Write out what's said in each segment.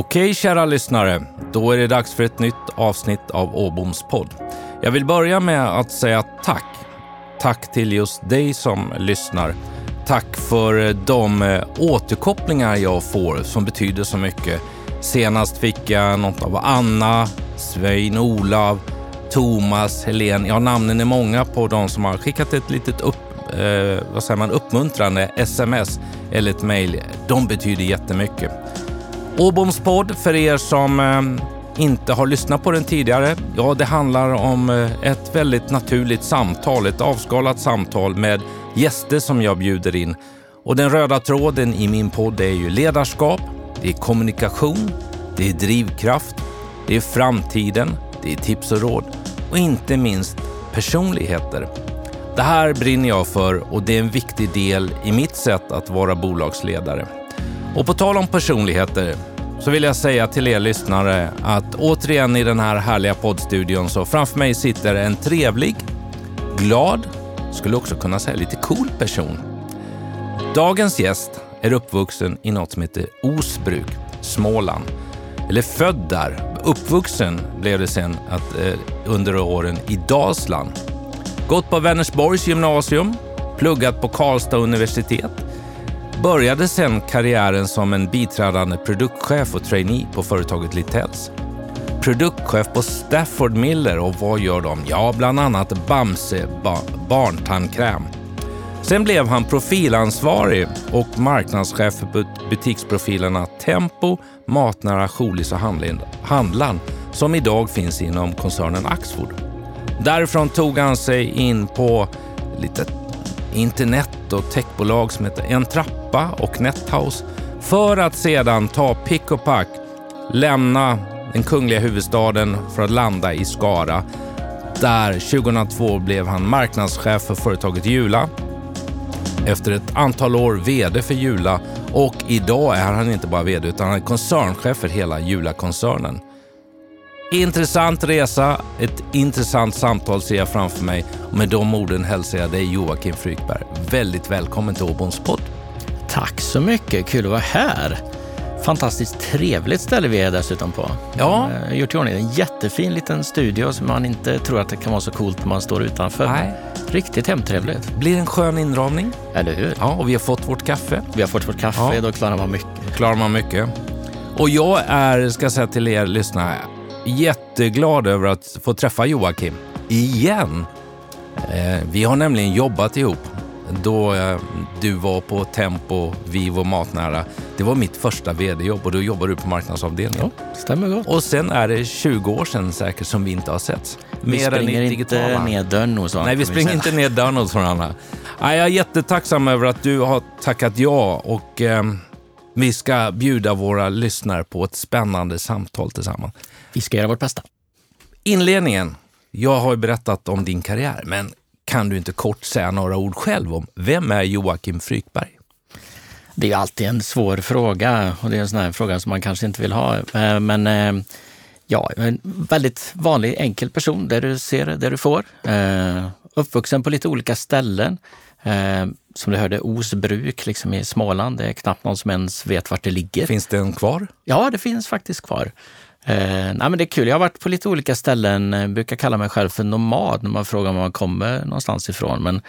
Okej, kära lyssnare. Då är det dags för ett nytt avsnitt av Åboms podd. Jag vill börja med att säga tack. Tack till just dig som lyssnar. Tack för eh, de eh, återkopplingar jag får som betyder så mycket. Senast fick jag något av Anna, Svein Olav, Thomas, Helen. Ja, namnen är många på de som har skickat ett litet upp, eh, vad säger man, uppmuntrande sms eller ett mejl. De betyder jättemycket. Åboms podd, för er som eh, inte har lyssnat på den tidigare, ja, det handlar om eh, ett väldigt naturligt samtal, ett avskalat samtal med gäster som jag bjuder in. Och den röda tråden i min podd är ju ledarskap, det är kommunikation, det är drivkraft, det är framtiden, det är tips och råd och inte minst personligheter. Det här brinner jag för och det är en viktig del i mitt sätt att vara bolagsledare. Och på tal om personligheter så vill jag säga till er lyssnare att återigen i den här härliga poddstudion så framför mig sitter en trevlig, glad, skulle också kunna säga lite cool person. Dagens gäst är uppvuxen i något som heter Osbruk, Småland. Eller född där. Uppvuxen blev det sen att, eh, under åren i Dalsland. Gått på Vänersborgs gymnasium, pluggat på Karlstad universitet, Började sen karriären som en biträdande produktchef och trainee på företaget Littells. Produktchef på Stafford Miller och vad gör de? Ja, bland annat Bamse ba barntandkräm. Sen blev han profilansvarig och marknadschef för butiksprofilerna Tempo, Matnära, Scholis och Handlarn som idag finns inom koncernen Axfood. Därifrån tog han sig in på lite internet och techbolag som heter En trappa och Nethouse för att sedan ta pick och pack, lämna den kungliga huvudstaden för att landa i Skara. Där 2002 blev han marknadschef för företaget Jula. Efter ett antal år VD för Jula och idag är han inte bara VD utan han är koncernchef för hela Jula-koncernen. Intressant resa, ett intressant samtal ser jag framför mig. Och med de orden hälsar jag dig Joakim Frykberg väldigt välkommen till Åboms podd. Tack så mycket, kul att vara här. Fantastiskt trevligt ställe vi är dessutom på. Ja. Jag har gjort i ordning en jättefin liten studio som man inte tror att det kan vara så coolt när man står utanför. Nej. Riktigt hemtrevligt. Blir en skön inramning. Eller hur? Ja, och vi har fått vårt kaffe. Vi har fått vårt kaffe, ja. då klarar man mycket. Klarar man mycket. Och jag är, ska säga till er lyssnare, jätteglad över att få träffa Joakim igen. Eh, vi har nämligen jobbat ihop då eh, du var på Tempo, Vivo Matnära. Det var mitt första vd-jobb och då jobbade du på marknadsavdelningen. Ja, stämmer gott. Och sen är det 20 år sedan säkert som vi inte har setts. Vi Mer springer inte ner dörren hos varandra. Nej, vi springer inte ner dörren hos varandra. Jag är jättetacksam över att du har tackat ja och eh, vi ska bjuda våra lyssnare på ett spännande samtal tillsammans. Vi ska göra vårt bästa. Inledningen. Jag har berättat om din karriär, men kan du inte kort säga några ord själv om vem är Joakim Frykberg? Det är alltid en svår fråga och det är en sån här fråga som man kanske inte vill ha. Eh, men eh, ja, en väldigt vanlig enkel person, där du ser det du får. Eh, uppvuxen på lite olika ställen. Som du hörde, Osbruk liksom i Småland. Det är knappt någon som ens vet vart det ligger. Finns den kvar? Ja, det finns faktiskt kvar. Eh, nej, men det är kul. Jag har varit på lite olika ställen. Jag brukar kalla mig själv för nomad när man frågar var man kommer någonstans ifrån. Men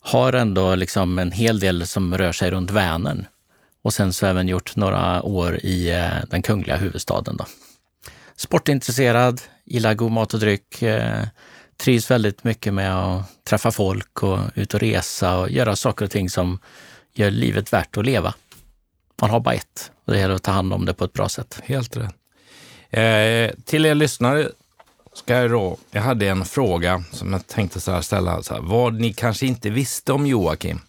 har ändå liksom en hel del som rör sig runt Vänern. Och sen så har jag även gjort några år i eh, den kungliga huvudstaden. Då. Sportintresserad, gillar god mat och dryck. Eh, trivs väldigt mycket med att träffa folk och ut och resa och göra saker och ting som gör livet värt att leva. Man har bara ett och det gäller att ta hand om det på ett bra sätt. Helt rätt. Eh, till er lyssnare ska jag då, jag hade en fråga som jag tänkte så här ställa, så här, vad ni kanske inte visste om Joakim.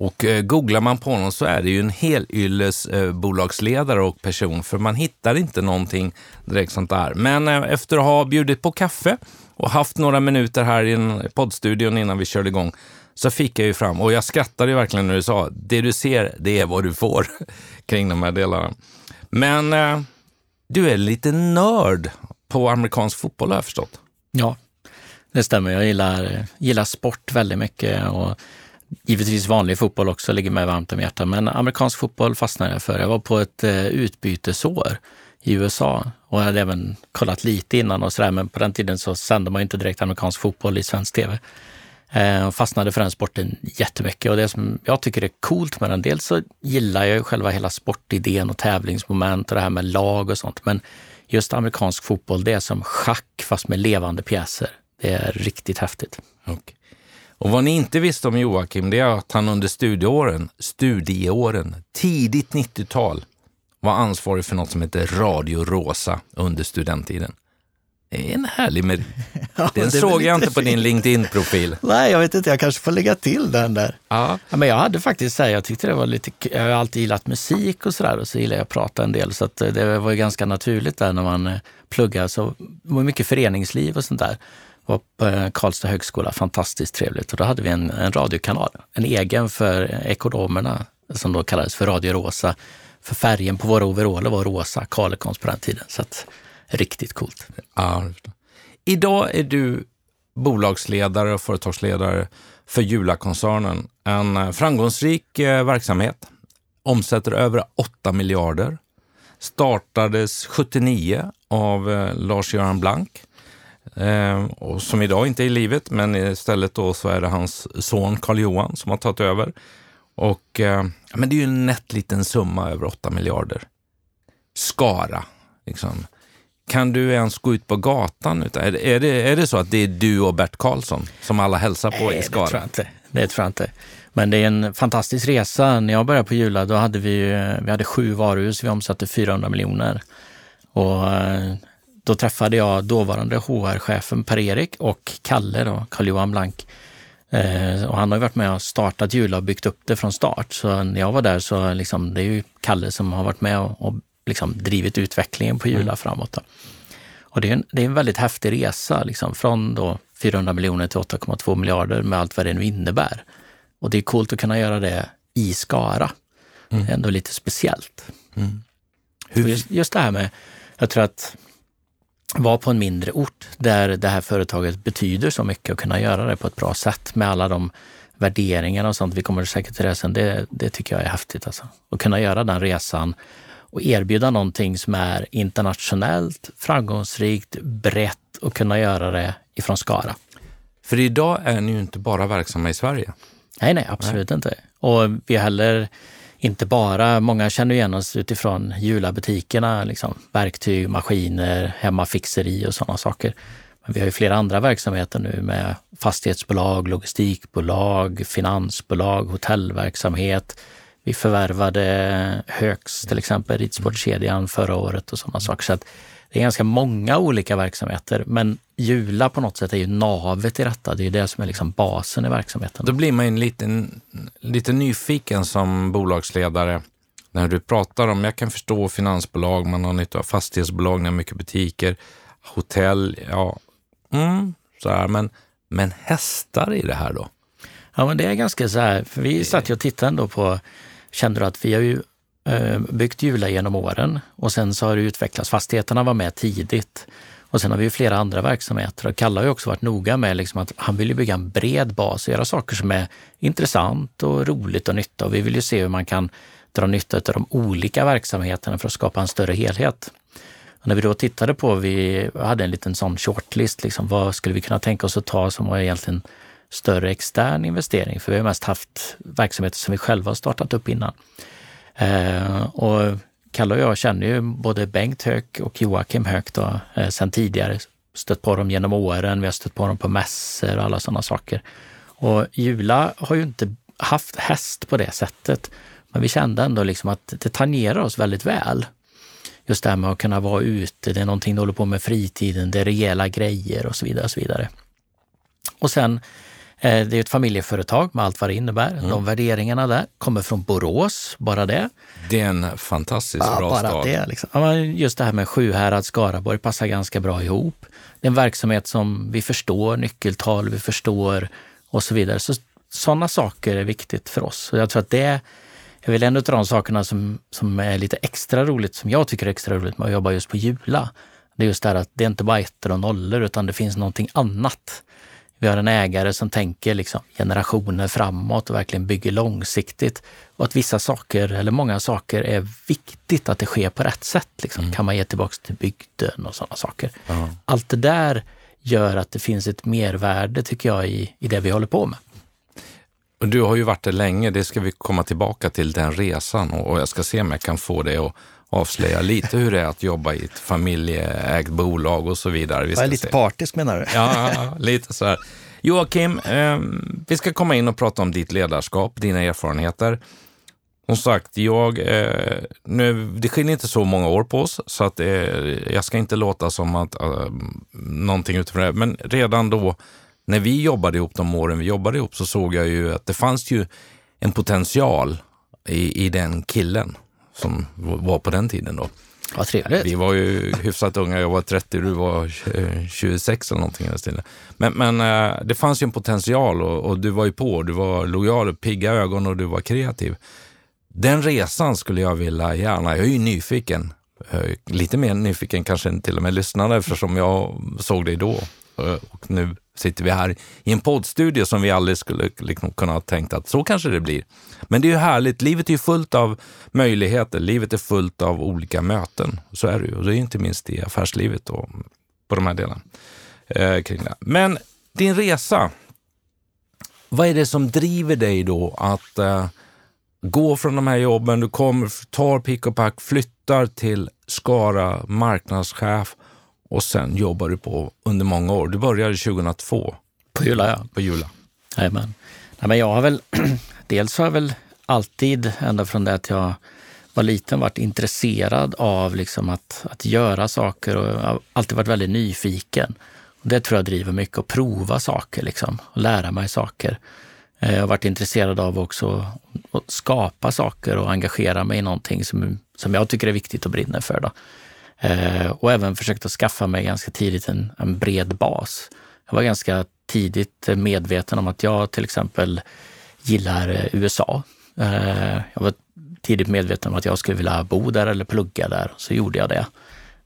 Och eh, googlar man på honom så är det ju en helylles eh, bolagsledare och person, för man hittar inte någonting direkt sånt där. Men eh, efter att ha bjudit på kaffe och haft några minuter här i poddstudion innan vi körde igång, så fick jag ju fram, och jag skrattade ju verkligen när du sa, det du ser, det är vad du får kring de här delarna. Men eh, du är lite nörd på amerikansk fotboll har jag förstått. Ja, det stämmer. Jag gillar, gillar sport väldigt mycket och givetvis vanlig fotboll också ligger mig varmt om hjärtat. Men amerikansk fotboll fastnade jag för. Jag var på ett eh, utbytesår i USA och jag hade även kollat lite innan och sådär, men på den tiden så sände man inte direkt amerikansk fotboll i svensk tv. Eh, och fastnade för den sporten jättemycket och det som jag tycker är coolt med den, dels så gillar jag ju själva hela sportidén och tävlingsmoment och det här med lag och sånt, men just amerikansk fotboll, det är som schack fast med levande pjäser. Det är riktigt häftigt. Okay. Och vad ni inte visste om Joakim, det är att han under studieåren, studieåren, tidigt 90-tal, var ansvarig för något som heter Radio Rosa under studenttiden. Det är en härlig med... ja, Den såg jag inte på din LinkedIn-profil. Nej, jag vet inte, jag kanske får lägga till den där. Ja. ja men jag hade faktiskt så här, jag tyckte det var lite, jag har alltid gillat musik och sådär och så gillar jag att prata en del så att eh, det var ju ganska naturligt där när man eh, pluggar. Så det var mycket föreningsliv och sånt där. var på eh, Karlstad högskola, fantastiskt trevligt. Och då hade vi en, en radiokanal, en egen för ekonomerna som då kallades för Radio Rosa. För färgen på våra overaller var rosa, Carlecons på den tiden. Så att, Riktigt coolt. Ja, Idag är du bolagsledare och företagsledare för Jula-koncernen. En eh, framgångsrik eh, verksamhet. Omsätter över 8 miljarder. Startades 79 av eh, Lars-Göran Blank. Ehm, och som idag inte är i livet, men istället då så är det hans son Karl-Johan som har tagit över. Och, men det är ju en nätt liten summa, över 8 miljarder. Skara, liksom kan du ens gå ut på gatan? Är, är, det, är det så att det är du och Bert Karlsson som alla hälsar på Nej, i Skara? Det tror jag inte. Det tror jag inte. Men det är en fantastisk resa. När jag började på Jula, då hade vi, vi hade sju varuhus, vi omsatte 400 miljoner. Och eh, då träffade jag dåvarande HR-chefen Per-Erik och Kalle, då, Carl-Johan Blank. Eh, och han har varit med och startat Jula och byggt upp det från start. Så när jag var där så liksom, det är ju Kalle som har varit med och, och liksom drivit utvecklingen på Jula mm. framåt. Då. Och det är, en, det är en väldigt häftig resa, liksom, från då 400 miljoner till 8,2 miljarder med allt vad det nu innebär. Och det är coolt att kunna göra det i Skara. Mm. Det är ändå lite speciellt. Mm. Just, just det här med, jag tror att vara på en mindre ort där det här företaget betyder så mycket och kunna göra det på ett bra sätt med alla de värderingarna och sånt, vi kommer säkert till det sen, det, det tycker jag är häftigt. Alltså. Att kunna göra den resan och erbjuda någonting som är internationellt, framgångsrikt, brett och kunna göra det ifrån Skara. För idag är ni ju inte bara verksamma i Sverige. Nej, nej, absolut nej. inte. Och vi har heller inte bara, många känner igen oss utifrån Jula-butikerna, liksom, verktyg, maskiner, hemmafixeri och sådana saker. Men vi har ju flera andra verksamheter nu med fastighetsbolag, logistikbolag, finansbolag, hotellverksamhet, vi förvärvade Högs, till exempel, ridsportkedjan förra året och sådana saker. Så att det är ganska många olika verksamheter, men Jula på något sätt är ju navet i detta. Det är det som är liksom basen i verksamheten. Då blir man ju lite, lite nyfiken som bolagsledare när du pratar om, jag kan förstå finansbolag, man har nytta av fastighetsbolag, när mycket butiker, hotell, ja, mm, så här, men, men hästar i det här då? Ja, men det är ganska så här, för vi satt ju och tittade ändå på kände du att vi har ju eh, byggt Jula genom åren och sen så har det utvecklats. Fastigheterna var med tidigt. Och sen har vi ju flera andra verksamheter och Kalle har ju också varit noga med liksom att han vill bygga en bred bas och göra saker som är intressant och roligt och nytta. Och vi vill ju se hur man kan dra nytta av de olika verksamheterna för att skapa en större helhet. Och när vi då tittade på, vi hade en liten sån shortlist, liksom, vad skulle vi kunna tänka oss att ta som var egentligen större extern investering, för vi har mest haft verksamheter som vi själva har startat upp innan. Eh, och Kalle och jag känner ju både Bengt Höök och Joakim Höök då, eh, sedan tidigare. Stött på dem genom åren, vi har stött på dem på mässor och alla sådana saker. Och Jula har ju inte haft häst på det sättet, men vi kände ändå liksom att det tangerar oss väldigt väl. Just det här med att kunna vara ute, det är någonting du håller på med fritiden, det är rejäla grejer och så vidare. Och så vidare. Och sen det är ett familjeföretag med allt vad det innebär. Mm. De värderingarna där kommer från Borås, bara det. Det är en fantastiskt ja, bra bara stad. Det, liksom. Just det här med Sjuhärad, Skaraborg passar ganska bra ihop. Det är en verksamhet som vi förstår, nyckeltal vi förstår och så vidare. Så, sådana saker är viktigt för oss. Och jag tror att det är väl en av de sakerna som, som är lite extra roligt, som jag tycker är extra roligt med att jobba just på Jula. Det är just det här att det är inte bara ettor och nollor utan det finns någonting annat Vi har en ägare som tänker liksom generationer framåt och verkligen bygger långsiktigt. Och att vissa saker, eller många saker, är viktigt att det sker på rätt sätt. Liksom. Mm. Kan man ge tillbaka till bygden och sådana saker. Ja. Allt det där gör att det finns ett mervärde, tycker jag, i, i det vi håller på med. Och du har ju varit där länge, det ska vi komma tillbaka till, den resan. Och jag ska se om jag kan få dig att avslöja lite hur det är att jobba i ett familjeägt bolag och så vidare. Vi jag är lite se. partisk menar du? Ja, ja, lite så här. Joakim, eh, vi ska komma in och prata om ditt ledarskap, dina erfarenheter. Som sagt, jag, eh, nu, det skiljer inte så många år på oss, så att, eh, jag ska inte låta som att eh, någonting utifrån det. Men redan då, när vi jobbade ihop de åren vi jobbade ihop, så såg jag ju att det fanns ju en potential i, i den killen som var på den tiden då. Vad trevligt. Vi var ju hyfsat unga. Jag var 30, du var 26 eller någonting. Men, men eh, det fanns ju en potential och, och, du var ju på. Du var lojal, pigga ögon och du var kreativ. Den resan skulle jag vilja gärna, jag är ju nyfiken, eh, lite mer nyfiken kanske till och med lyssnarna eftersom jag såg dig då. Eh, och nu sitter vi här i en poddstudio som vi aldrig skulle liksom kunna ha tänkt att så kanske det blir. Men det är ju härligt. Livet är ju fullt av möjligheter. Livet är fullt av olika möten. Så är det ju. Och det är inte minst i affärslivet och på de här delarna. Eh, kring det. Men din resa, vad är det som driver dig då att eh, gå från de här jobben, du kommer, tar pick och pack, flyttar till Skara marknadschef och sen jobbar du på under många år. Du började 2002. På Jula, ja. På Jula. Jajamän. Nej, men jag har väl, dels har jag väl alltid, ända från det att jag var liten, varit intresserad av liksom att, att göra saker och alltid varit väldigt nyfiken. Det tror jag driver mycket, att prova saker liksom, och lära mig saker. Eh, jag har varit intresserad av också att skapa saker och engagera mig i någonting som, som jag tycker är viktigt och brinner för. Då. Eh, och även försökt att skaffa mig ganska tidigt en, en bred bas. Jag var ganska tidigt medveten om att jag till exempel gillar eh, USA. Eh, jag var tidigt medveten om att jag skulle vilja bo där eller plugga där, så gjorde jag det.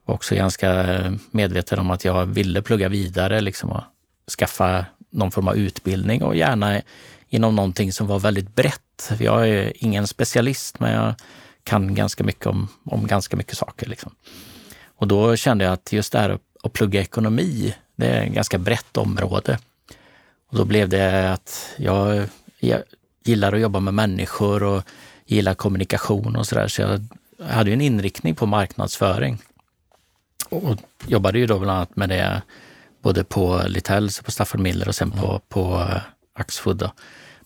Var också ganska eh, medveten om att jag ville plugga vidare liksom och skaffa någon form av utbildning och gärna inom någonting som var väldigt brett. Jag är ingen specialist, men jag kan ganska mycket om, om ganska mycket saker. Liksom. Och då kände jag att just det här att plugga ekonomi, det är ett ganska brett område. Och då blev det att jag, jag gillar att jobba med människor och gillar kommunikation och sådär. Så jag hade en inriktning på marknadsföring. Och jobbade ju då bland annat med det både på Littells, på Stafford Miller och sen på, mm. på Axfood.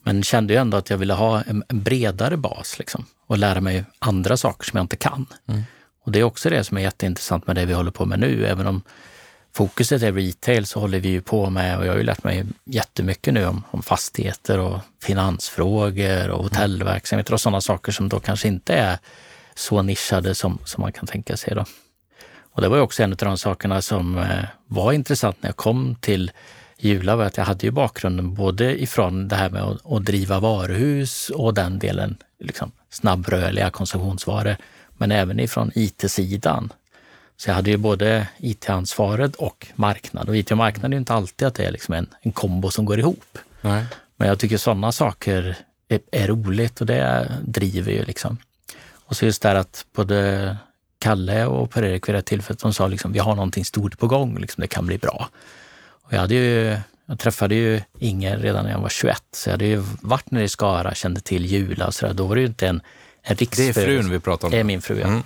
Men kände ju ändå att jag ville ha en, en bredare bas liksom, och lära mig andra saker som jag inte kan. Mm. Och det är också det som är jätteintressant med det vi håller på med nu. Även om fokuset är retail så håller vi ju på med, och jag har ju lärt mig jättemycket nu om, om fastigheter och finansfrågor och hotellverksamheter och sådana saker som då kanske inte är så nischade som, som man kan tänka sig. Då. Och det var ju också en av de sakerna som eh, var intressant när jag kom till Jula, var att jag hade ju bakgrunden både ifrån det här med att, att driva varuhus och den delen, liksom snabbrörliga konsumtionsvaror, men även ifrån IT-sidan. Så jag hade ju både IT-ansvaret och marknad. Och IT och marknad är ju inte alltid att det är liksom en, en kombo som går ihop. Nej. Men jag tycker sådana saker är, är, roligt och det driver ju liksom. Och så just det här att både Kalle och Per-Erik vid det tillfället, de sa liksom, vi har någonting stort på gång, liksom, det kan bli bra. Och jag, hade ju, jag träffade ju Inger redan när jag var 21, så jag hade ju varit nere i Skara, kände till Jula och sådär. Då var det ju inte en en Det är frun vi pratar om. Det är min fru, ja. Mm.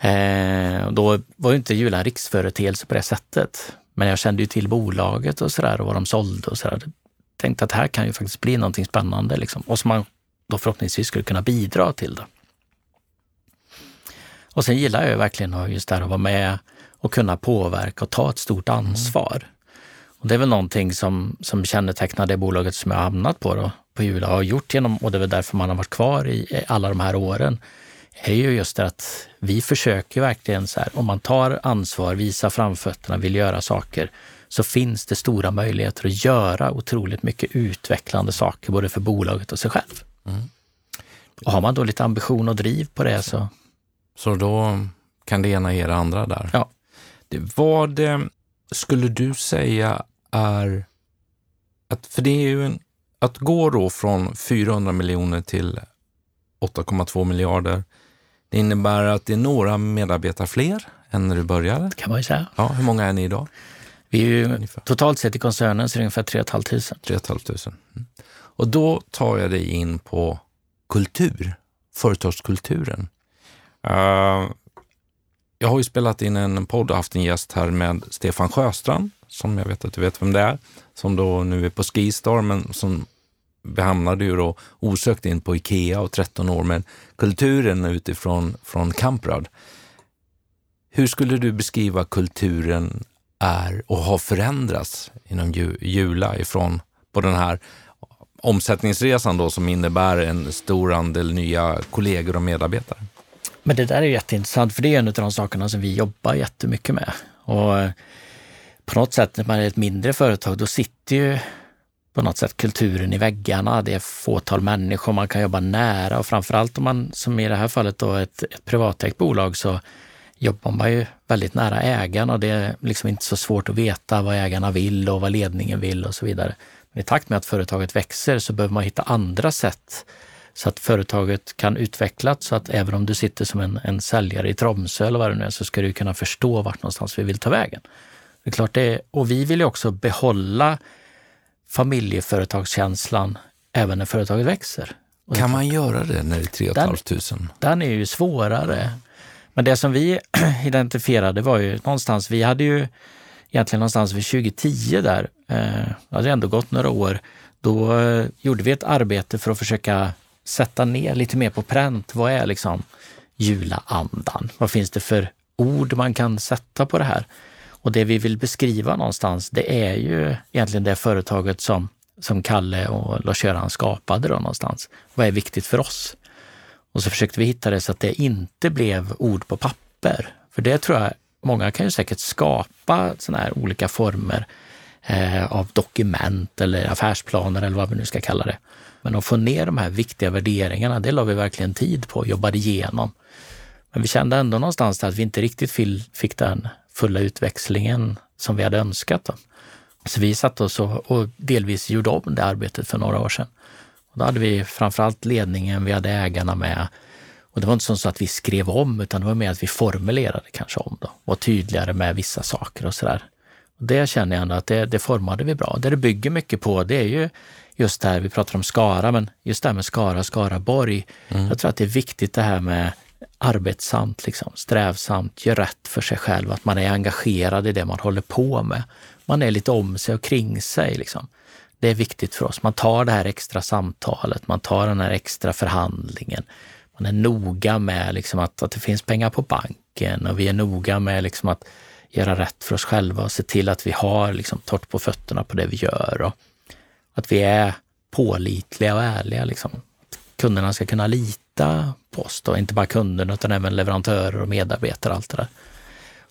Eh, då var ju inte Jula en riksföreteelse på det sättet. Men jag kände ju till bolaget och sådär och vad de sålde och sådär. Tänkte att det här kan ju faktiskt bli någonting spännande liksom. och som man då förhoppningsvis skulle kunna bidra till. Det. Och sen gillar jag verkligen just där att vara med och kunna påverka och ta ett stort ansvar. Mm. Och det är väl någonting som, som kännetecknar det bolaget som jag har hamnat på då, på Jula har gjort genom, och det är väl därför man har varit kvar i alla de här åren, är ju just det att vi försöker verkligen så här, om man tar ansvar, visar framfötterna, vill göra saker, så finns det stora möjligheter att göra otroligt mycket utvecklande saker både för bolaget och sig själv. Mm. Och har man då lite ambition och driv på det så... Så då kan det ena ge det andra där? Ja. vad skulle du säga är att, för det är ju en, att gå då från 400 miljoner till 8,2 miljarder, det innebär att det är några medarbetare fler än när du började. kan man ju säga. Ja, hur många är ni idag? Vi är ju, Ungefär. totalt sett i koncernen så är det ungefär 3 500. 3 500. Mm. Och då tar jag dig in på kultur, företagskulturen. Uh, jag har ju spelat in en podd och haft en gäst här med Stefan Sjöstrand, som jag vet att du vet vem det är, som då nu är på Skistar, men som hamnade ju då osökt in på Ikea och 13 år med kulturen utifrån från Kamprad. Hur skulle du beskriva kulturen är och har förändrats inom Jula ifrån på den här omsättningsresan då som innebär en stor andel nya kollegor och medarbetare? Men det där är jätteintressant, för det är en av de sakerna som vi jobbar jättemycket med. Och eh, på något sätt när man är ett mindre företag, då sitter ju på något sätt kulturen i väggarna. Det är fåtal människor, man kan jobba nära och framförallt om man, som i det här fallet, då ett, ett privatägt bolag, så jobbar man ju väldigt nära ägarna och det är liksom inte så svårt att veta vad ägarna vill och vad ledningen vill och så vidare. Men i takt med att företaget växer så behöver man hitta andra sätt så att företaget kan utvecklas så att även om du sitter som en, en säljare i Tromsö eller vad det nu är så ska du kunna förstå vart någonstans vi vill ta vägen. Det är klart det, och vi vill ju också behålla familjeföretagskänslan även när företaget växer. kan man göra det när det är 3 500? Den, är ju svårare. Men det som vi identifierade var ju någonstans, vi hade ju egentligen någonstans vid 2010 där, eh, det hade ändå gått några år, då eh, gjorde vi ett arbete för att försöka sätta ner lite mer på pränt. Vad är liksom julaandan? Vad finns det för ord man kan sätta på det här? Och det vi vill beskriva någonstans, det är ju egentligen det företaget som, som Kalle och Lars-Göran skapade då någonstans. Vad är viktigt för oss? Och så försökte vi hitta det så att det inte blev ord på papper. För det tror jag, många kan ju säkert skapa sådana här olika former eh, av dokument eller affärsplaner eller vad vi nu ska kalla det. Men att få ner de här viktiga värderingarna, det la vi verkligen tid på och jobbade igenom. Men vi kände ändå någonstans att vi inte riktigt fick den fulla utväxlingen som vi hade önskat. Då. Så vi satte oss och, och delvis gjorde om det arbetet för några år sedan. Och då hade vi framförallt ledningen, vi hade ägarna med. Och det var inte så att vi skrev om, utan det var mer att vi formulerade kanske om då, var tydligare med vissa saker och sådär. Det känner jag ändå att det, det formade vi bra. Det det bygger mycket på, det är ju just det här, vi pratar om Skara, men just det här med Skara, Skaraborg. Mm. Jag tror att det är viktigt det här med arbetsamt, liksom, strävsamt, gör rätt för sig själv, att man är engagerad i det man håller på med. Man är lite om sig och kring sig. Liksom. Det är viktigt för oss. Man tar det här extra samtalet, man tar den här extra förhandlingen. Man är noga med liksom, att, att det finns pengar på banken och vi är noga med liksom, att göra rätt för oss själva och se till att vi har liksom, torrt på fötterna på det vi gör. Och att vi är pålitliga och ärliga. Liksom. Kunderna ska kunna lita på oss, då. inte bara kunderna utan även leverantörer och medarbetare. Allt det, där.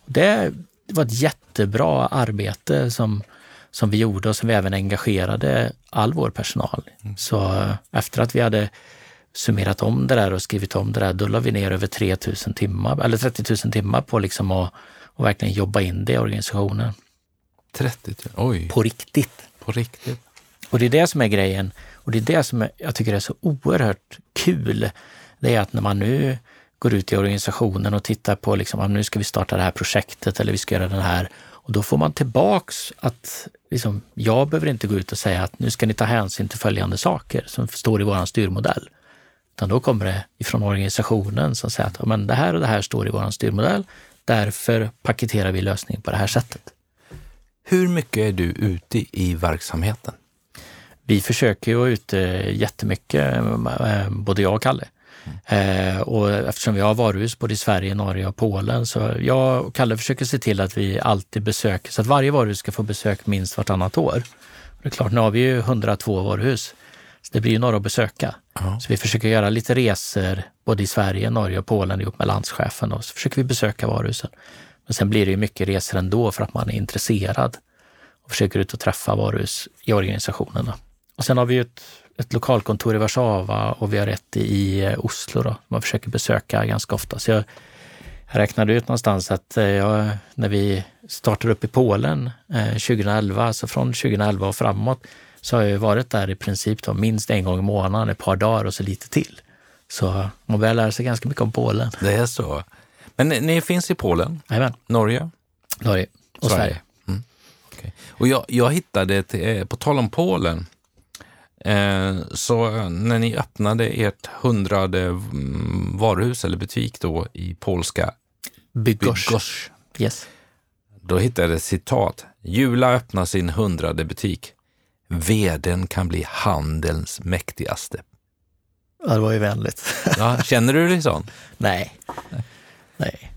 Det, var ett jättebra arbete som, som vi gjorde och som vi även engagerade all vår personal. Mm. Så efter att vi hade summerat om det där och skrivit om det där, då la vi ner över 3000 timmar, eller 30 000 timmar på liksom att och verkligen jobba in det i organisationen. 30 000? Oj! På riktigt. På riktigt. Och det är det som är grejen. Och det är det som jag tycker är så oerhört kul. Det är att när man nu går ut i organisationen och tittar på liksom, ah, nu ska vi starta det här projektet eller vi ska göra den här. Och då får man tillbaks att liksom, jag behöver inte gå ut och säga att nu ska ni ta hänsyn till följande saker som står i vår styrmodell. Utan då kommer det ifrån organisationen som säger att men det här och det här står i vår styrmodell. Därför paketerar vi lösningen på det här sättet. Hur mycket är du ute i verksamheten? Vi försöker ju vara ute jättemycket, eh, både jag och Kalle. Mm. och eftersom vi har varuhus både i Sverige, Norge och Polen så jag och Kalle försöker se till att vi alltid besöker, så att varje varuhus ska få besök minst vartannat år. det är klart, nu har vi ju 102 varuhus. Så det blir ju några att besöka. Mm. Så vi försöker göra lite resor både i Sverige, Norge och Polen ihop med landschefen och så försöker vi besöka varuhusen. Men sen blir det ju mycket resor ändå för att man är intresserad och försöker ut och träffa varuhus i organisationerna. Och sen har vi ett, ett lokalkontor i Warszawa och vi har ett i eh, Oslo då, man försöker besöka ganska ofta. Så jag, räknade ut någonstans att eh, jag, när vi startade upp i Polen eh, 2011, alltså från 2011 och framåt, så har jag varit där i princip då, minst en gång i månaden, ett par dagar och så lite till. Så man börjar lära sig ganska mycket om Polen. Det är så. Men ni, ni finns i Polen, Jajamän, Norge, Norge och Sverige. Mm. Okej. Och jag, jag hittade, ett, eh, på tal om Polen, eh, så när ni öppnade ert hundrade mm, varuhus eller butik då i polska. Bydgoszcz, Yes. då hittade jag ett citat. Jula öppnar sin hundrade butik. Veden kan bli handelns mäktigaste. Ja, det var ju vänligt. Ja, känner du dig sån? Nej. Nej.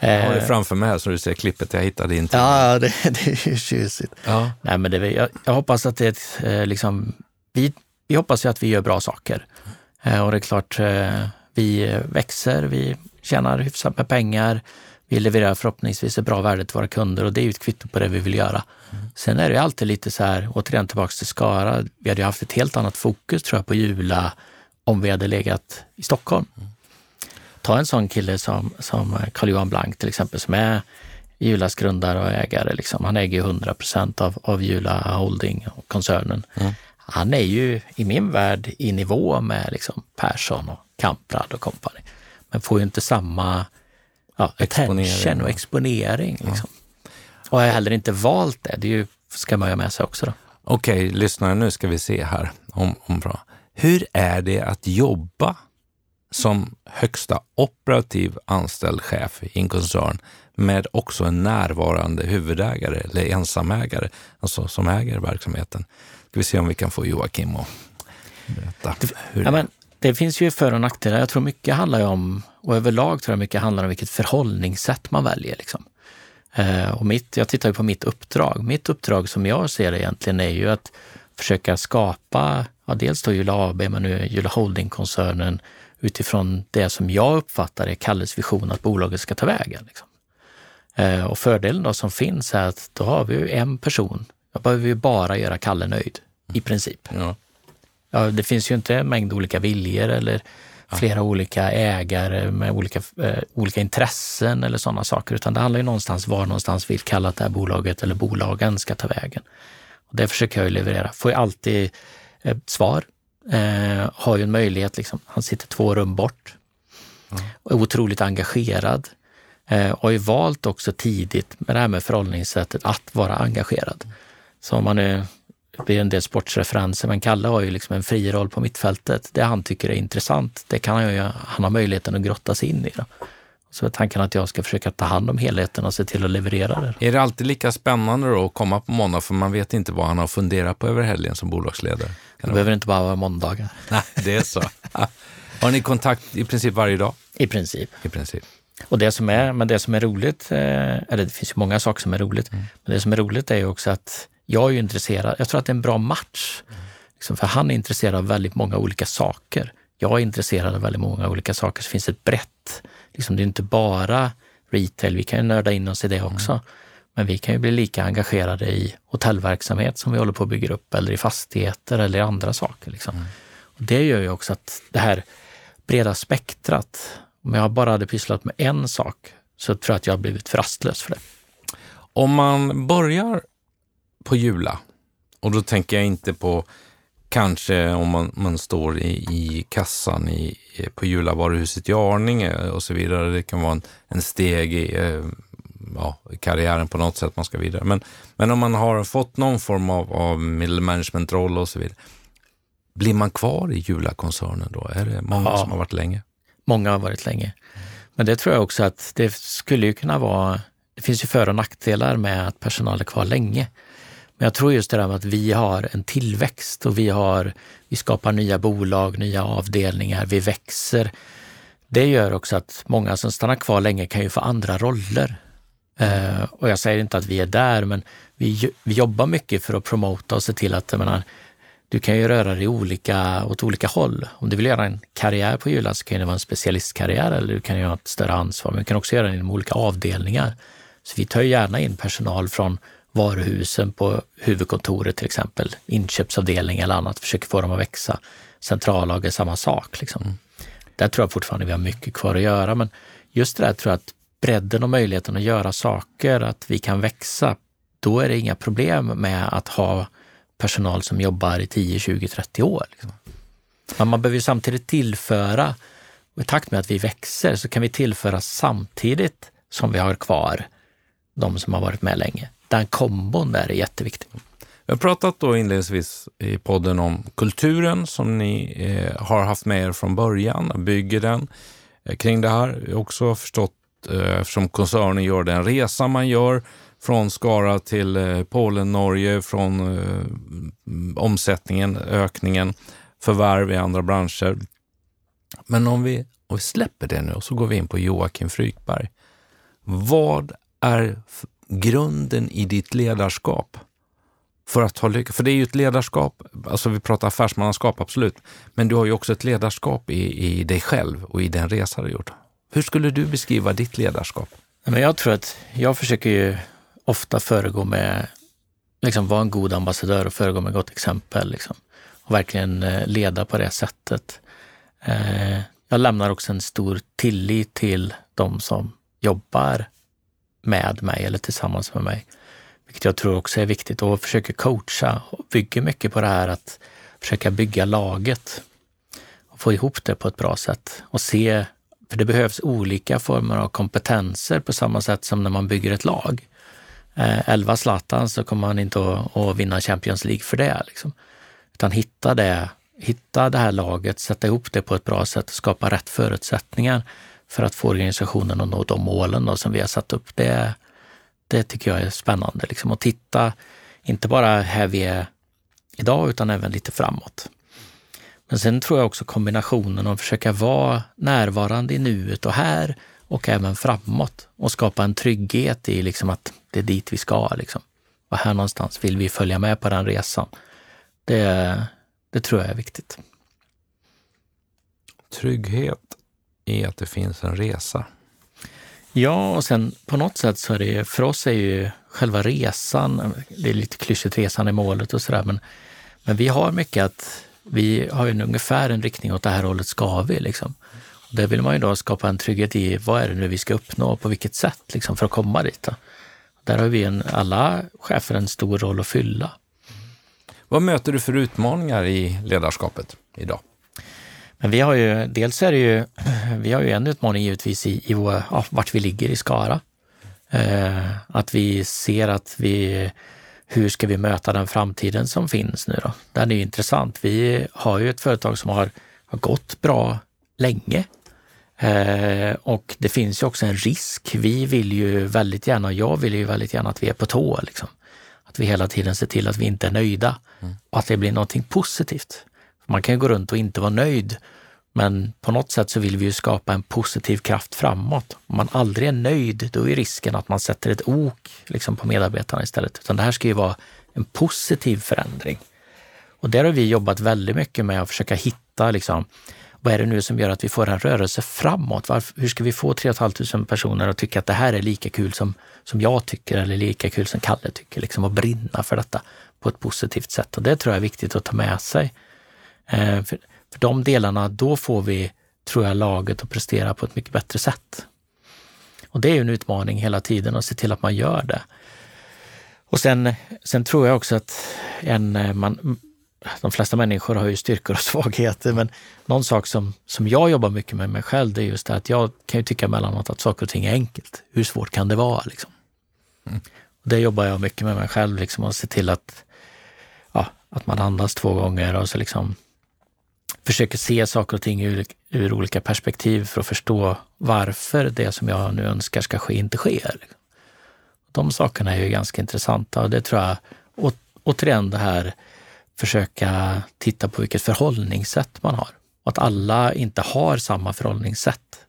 Jag har det Eh, framför mig här så du ser klippet jag hittade in till. Ja, det, det är ju tjusigt. Ja. Nej, men det, jag, jag hoppas att det är ett, eh, liksom, vi, vi hoppas ju att vi gör bra saker. Eh, och det är klart, eh, vi växer, vi tjänar hyfsat med pengar, vi levererar förhoppningsvis ett bra värde till våra kunder och det är ju ett kvitto på det vi vill göra. Sen är det ju alltid lite så här, återigen tillbaks till Skara, vi hade ju haft ett helt annat fokus tror jag på Jula om vi hade legat i Stockholm. Ta en sån kille som, som Carl-Johan Blank till exempel, som är Julas grundare och ägare. Liksom. Han äger ju 100 procent av, av Jula Holding och koncernen. Han är ju i min värld i nivå med liksom Persson och Kamprad och company. Men får ju inte samma ja, attention och ja. exponering. Liksom. Och har heller inte valt det. Det ju, ska man ju ha med sig också. Då. Okej, lyssnare, nu ska vi se här. Om, om bra. Hur är det att jobba som högsta operativ anställd chef i en koncern med också en närvarande huvudägare eller ensamägare, alltså som äger verksamheten? Ska vi se om vi kan få Joakim att berätta. Hur Ja, men det finns ju för och nackdelar. Jag tror mycket handlar om, och överlag tror jag mycket handlar om vilket förhållningssätt man väljer. Liksom. Eh, och mitt, jag tittar ju på mitt uppdrag. Mitt uppdrag som jag ser det egentligen är ju att försöka skapa, ja, dels då Jula AB, men nu Jula Holding-koncernen utifrån det som jag uppfattar är Kalles vision att bolaget ska ta vägen. Liksom. Eh, och fördelen då som finns är att då har vi ju en person. Då behöver vi bara göra Kalle nöjd, i princip. ja. Ja, det finns ju inte en mängd olika viljor eller flera olika ägare med olika, eh, olika intressen eller sådana saker, utan det handlar ju någonstans var någonstans vill kalla att det här bolaget eller bolagen ska ta vägen. Och det försöker jag ju leverera. Får ju alltid eh, svar. Eh, har ju en möjlighet, liksom. han sitter två rum bort. Och är otroligt engagerad. Eh, och har ju valt också tidigt med det här med förhållningssättet att vara engagerad. Så om man nu det blir en del sportsreferenser, men Kalle har ju liksom en fri roll på mittfältet. Det han tycker är intressant, det kan han ju, han har möjligheten att grotta sig in i. Då. Så tanken att jag ska försöka ta hand om helheten och se till att leverera det. Är det alltid lika spännande då att komma på måndag för man vet inte vad han har funderat på över helgen som bolagsledare? Det behöver inte bara vara måndagar, Nej, det är så. Har ni kontakt i princip varje dag? i princip. I princip. Och det som är, men det som är roligt, eh, eller det finns ju många saker som är roligt, men det som är roligt är ju också att jag är ju intresserad, jag tror att det är en bra match. Liksom, för han är intresserad av väldigt många olika saker. Jag är intresserad av väldigt många olika saker, så finns ett brett, liksom, det är inte bara retail, vi kan ju nörda in oss i det också. Men vi kan ju bli lika engagerade i hotellverksamhet som vi håller på att bygga upp, eller i fastigheter eller i andra saker. Liksom. Och det gör ju också att det här breda spektrat, om jag bara hade pysslat med en sak så tror jag att jag har blivit för rastlös för det. Om man börjar på Jula, och då tänker jag inte på kanske om man, man står i, i kassan i, på Jula varuhuset i Arninge och så vidare. Det kan vara en, en steg i eh, ja, karriären på något sätt man ska vidare. Men, men om man har fått någon form av, av middle management-roll och så vidare. Blir man kvar i Jula-koncernen då? Är det många Ja. som har varit länge? Många har varit länge. Men det tror jag också att det skulle ju kunna vara, det finns ju för och nackdelar med att personal är kvar länge. Men jag tror just det där med att vi har en tillväxt och vi, har, vi skapar nya bolag, nya avdelningar, vi växer. Det gör också att många som stannar kvar länge kan ju få andra roller. Eh, och jag säger inte att vi är där, men vi, vi jobbar mycket för att promota och se till att jag menar, du kan ju röra dig olika, åt olika håll. Om du vill göra en karriär på Jylland så kan det vara en specialistkarriär eller du kan göra ett större ansvar. Men du kan också göra det inom olika avdelningar. Så vi tar gärna in personal från varuhusen på huvudkontoret till exempel, inköpsavdelning eller annat, försöker få dem att växa. Centrallager, samma sak. Liksom. Där tror jag fortfarande vi har mycket kvar att göra, men just det där tror jag att bredden och möjligheten att göra saker, att vi kan växa, då är det inga problem med att ha personal som jobbar i 10, 20, 30 år. Liksom. Men man behöver ju samtidigt tillföra, och i takt med att vi växer så kan vi tillföra samtidigt som vi har kvar de som har varit med länge. Den kombon där är jätteviktig. Vi har pratat då inledningsvis i podden om kulturen som ni eh, har haft med er från början, bygger den eh, kring det här. Jag har också förstått, eh, eftersom koncernen gör den resa man gör från Skara till eh, Polen, Norge, från eh, omsättningen, ökningen, förvärv i andra branscher. Men om vi, om vi släpper det nu och så går vi in på Joakim Frykberg. Vad är grunden i ditt ledarskap? för att ha lycka. För det är ju ett ledarskap, alltså vi pratar affärsmannaskap absolut, men du har ju också ett ledarskap i, i dig själv och i den resa du gjort. Hur skulle du beskriva ditt ledarskap? Men jag tror att jag försöker ju ofta föregå med, liksom vara en god ambassadör och föregå med gott exempel. Liksom. Och verkligen eh, leda på det sättet. Eh, jag lämnar också en stor tillit till de som jobbar med mig eller tillsammans med mig. Vilket jag tror också är viktigt och försöker coacha och bygger mycket på det här att försöka bygga laget och få ihop det på ett bra sätt och se, för det behövs olika former av kompetenser på samma sätt som när man bygger ett lag. Eh, elva Zlatan så kommer man inte att, att vinna Champions League för det. Liksom. Utan hitta det, hitta det här laget, sätta ihop det på ett bra sätt och skapa rätt förutsättningar för att få organisationen att nå de målen då, som vi har satt upp. Det, det tycker jag är spännande. Liksom, att titta, inte bara här vi är idag, utan även lite framåt. Men sen tror jag också kombinationen av att försöka vara närvarande i nuet och här och även framåt och skapa en trygghet i liksom att det är dit vi ska. Liksom. Och här någonstans vill vi följa med på den resan. Det, det tror jag är viktigt. Trygghet i att det finns en resa. Ja, och sen på något sätt så är det för oss är ju själva resan, det är lite klyschigt resan i målet och sådär, men, men vi har mycket att vi har ju ungefär en riktning åt det här hållet ska vi liksom. Och där vill man ju då skapa en trygghet i vad är det nu vi ska uppnå och på vilket sätt liksom för att komma dit. Då. Där har vi en, alla chefer en stor roll att fylla. Vad möter du för utmaningar i ledarskapet idag? Men vi har ju, dels är det ju, vi har ju en utmaning givetvis i, i vår, ja, vart vi ligger i Skara. Eh, att vi ser att vi, hur ska vi möta den framtiden som finns nu då? Den är ju intressant. Vi har ju ett företag som har, har gått bra länge. Eh, och det finns ju också en risk. Vi vill ju väldigt gärna, jag vill ju väldigt gärna att vi är på tå. Liksom. Att vi hela tiden ser till att vi inte är nöjda mm. och att det blir någonting positivt. Man kan ju gå runt och inte vara nöjd, men på något sätt så vill vi ju skapa en positiv kraft framåt. Om man aldrig är nöjd, då är risken att man sätter ett ok liksom, på medarbetarna istället. Utan det här ska ju vara en positiv förändring. Och där har vi jobbat väldigt mycket med att försöka hitta liksom, vad är det nu som gör att vi får en rörelse framåt? Varför, hur ska vi få 3 500 personer att tycka att det här är lika kul som, som jag tycker eller lika kul som Kalle tycker? Liksom att brinna för detta på ett positivt sätt. Och det tror jag är viktigt att ta med sig. Eh, för, för de delarna, då får vi, tror jag, laget att prestera på ett mycket bättre sätt. Och det är ju en utmaning hela tiden att se till att man gör det. Och sen, sen tror jag också att en, eh, man, de flesta människor har ju styrkor och svagheter, men någon sak som, som jag jobbar mycket med mig själv, det är just det att jag kan ju tycka emellanåt att saker och ting är enkelt. Hur svårt kan det vara? Liksom? Mm. Och det jobbar jag mycket med mig själv, liksom, att se till att, ja, att man andas två gånger och så liksom försöker se saker och ting ur, ur, olika perspektiv för att förstå varför det som jag nu önskar ska ske inte sker. De sakerna är ju ganska intressanta och det tror jag, å, återigen det här försöka titta på vilket förhållningssätt man har. Och att alla inte har samma förhållningssätt.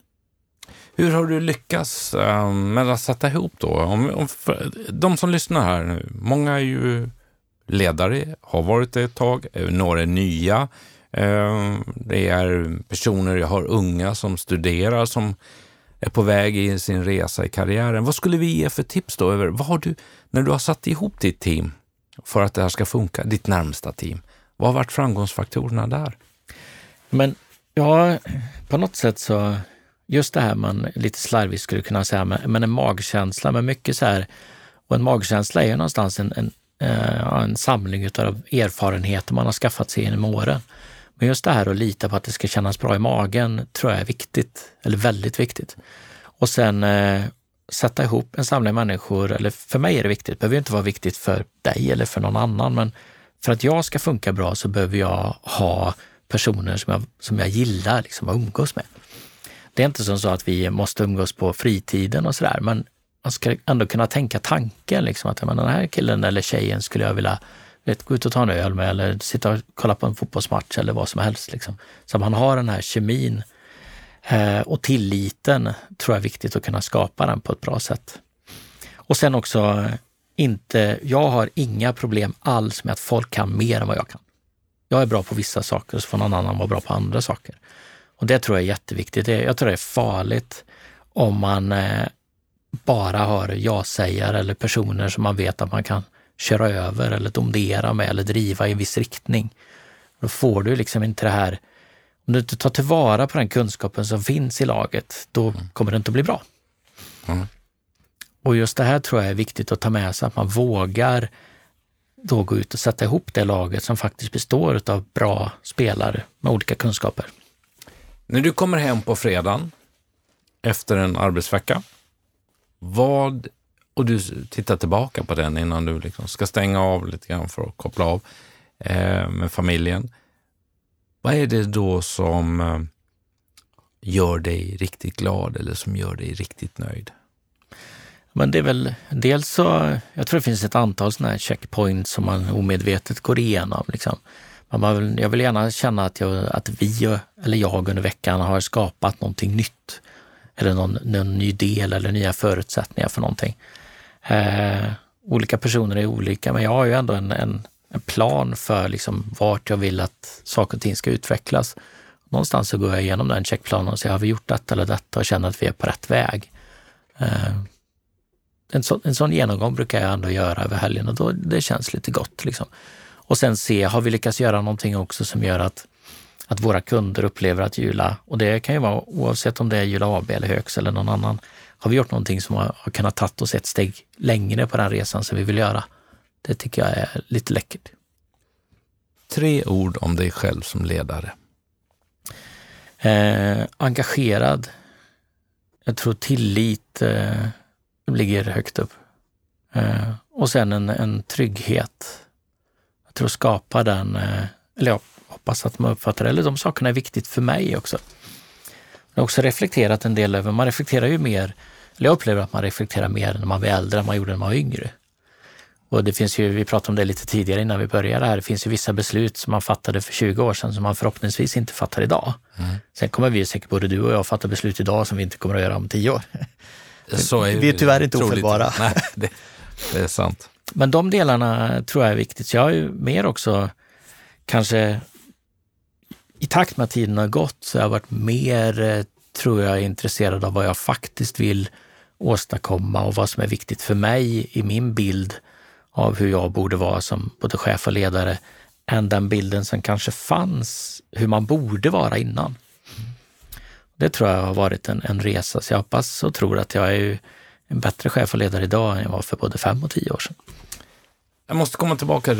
Hur har du lyckats ehm, med att sätta ihop då? Om, om, de som lyssnar här nu, många är ju ledare, har varit det ett tag, några är nya. Ehm, det är personer, jag har unga som studerar, som är på väg i sin resa i karriären. Vad skulle vi ge för tips då? Över, vad har du, när du har satt ihop ditt team för att det här ska funka, ditt närmsta team, vad har varit framgångsfaktorerna där? Men ja, på något sätt så, just det här man lite slarvigt skulle kunna säga, men en magkänsla, men mycket så här, och en magkänsla är ju någonstans en, en eh, en samling av erfarenheter man har skaffat sig genom åren. Men just det här att lita på att det ska kännas bra i magen tror jag är viktigt, eller väldigt viktigt. Och sen eh, sätta ihop en samling människor, eller för mig är det viktigt, det behöver inte vara viktigt för dig eller för någon annan, men för att jag ska funka bra så behöver jag ha personer som jag, som jag gillar liksom, att umgås med. Det är inte som så att vi måste umgås på fritiden och sådär, men man ska ändå kunna tänka tanken liksom, att men, den här killen eller tjejen skulle jag vilja vet, gå ut och ta en öl med eller sitta och kolla på en fotbollsmatch eller vad som helst. Liksom. Så man har den här kemin eh, och tilliten tror jag är viktigt att kunna skapa den på ett bra sätt. Och sen också eh, inte, jag har inga problem alls med att folk kan mer än vad jag kan. Jag är bra på vissa saker och så får någon annan vara bra på andra saker. Och det tror jag är jätteviktigt. Jag tror det är farligt om man eh, bara har ja-sägare eller personer som man vet att man kan köra över eller domdera med eller driva i en viss riktning. Då får du liksom inte det här, om du inte tar tillvara på den kunskapen som finns i laget, då mm. kommer det inte att bli bra. Mm. Och just det här tror jag är viktigt att ta med sig, att man vågar då gå ut och sätta ihop det laget som faktiskt består av bra spelare med olika kunskaper. När du kommer hem på fredagen efter en arbetsvecka, vad, och du tittar tillbaka på den innan du liksom ska stänga av lite grann för att koppla av eh, med familjen. Vad är det då som eh, gör dig riktigt glad eller som gör dig riktigt nöjd? Men det är väl dels så, jag tror det finns ett antal sådana här checkpoints som man omedvetet går igenom. Liksom. Man vill, jag vill gärna känna att, jag, att vi, eller jag under veckan, har skapat någonting nytt. Eller någon, någon ny del eller nya förutsättningar för någonting. Eh, olika personer är olika, men jag har ju ändå en, en, en, plan för liksom vart jag vill att saker och ting ska utvecklas. Någonstans så går jag igenom den checkplanen och säger, har vi gjort detta eller detta och känner att vi är på rätt väg. Eh, en, så, en sån genomgång brukar jag ändå göra över helgen och då, det känns lite gott. Liksom. Och sen se, har vi lyckats göra någonting också som gör att, att våra kunder upplever att Jula, och det kan ju vara oavsett om det är Jula AB eller Högs eller någon annan, har vi gjort någonting som har, har kunnat ta oss ett steg längre på den resan som vi vill göra. Det tycker jag är lite läckert. Tre ord om dig själv som ledare. Eh, engagerad. Jag tror tillit eh, ligger högt upp. Eh, och sen en, en trygghet. Jag tror skapa den, eh, eller jag hoppas att man uppfattar det, eller de sakerna är viktigt för mig också. Jag har också reflekterat en del över, man reflekterar ju mer, eller jag upplever att man reflekterar mer när man blir äldre än man gjorde när man var yngre. Och det finns ju, vi pratade om det lite tidigare innan vi började här, det finns ju vissa beslut som man fattade för 20 år sedan som man förhoppningsvis inte fattar idag. Mm. Sen kommer vi säkert, både du och jag, fatta beslut idag som vi inte kommer att göra om tio år. Så är vi är tyvärr inte ofelbara. Nej, det, det, är sant. Men de delarna tror jag är viktigt. Så jag har ju mer också kanske i takt med att tiden har gått så har jag varit mer, eh, tror jag, intresserad av vad jag faktiskt vill åstadkomma och vad som är viktigt för mig i min bild av hur jag borde vara som både chef och ledare än den bilden som kanske fanns hur man borde vara innan. Det tror jag har varit en, en resa, så jag hoppas och tror att jag är en bättre chef och ledare idag än jag var för både fem och tio år sedan. Jag måste komma tillbaka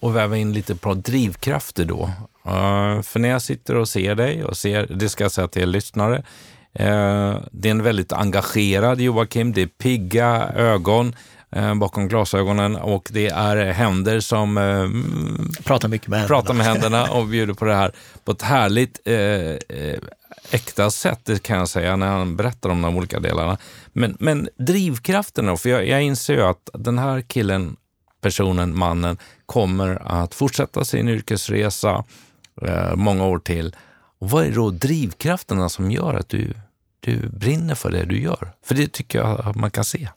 och väva in lite på drivkrafter då. Uh, för när jag sitter och ser dig och ser, det ska jag säga till lyssnare, uh, det är en väldigt engagerad Joakim, det är pigga ögon uh, bakom glasögonen och det är händer som pratar mycket med händerna. pratar med händerna och bjuder på det här på ett härligt äkta sätt, det kan jag säga, när han berättar om de olika delarna. Men, men drivkraften då? För jag, jag inser ju att den här killen, personen, mannen, kommer att fortsätta sin yrkesresa eh, Eh, många år till. Och vad är då drivkrafterna som gör att du, du brinner för det du gör? För det tycker jag att man kan se.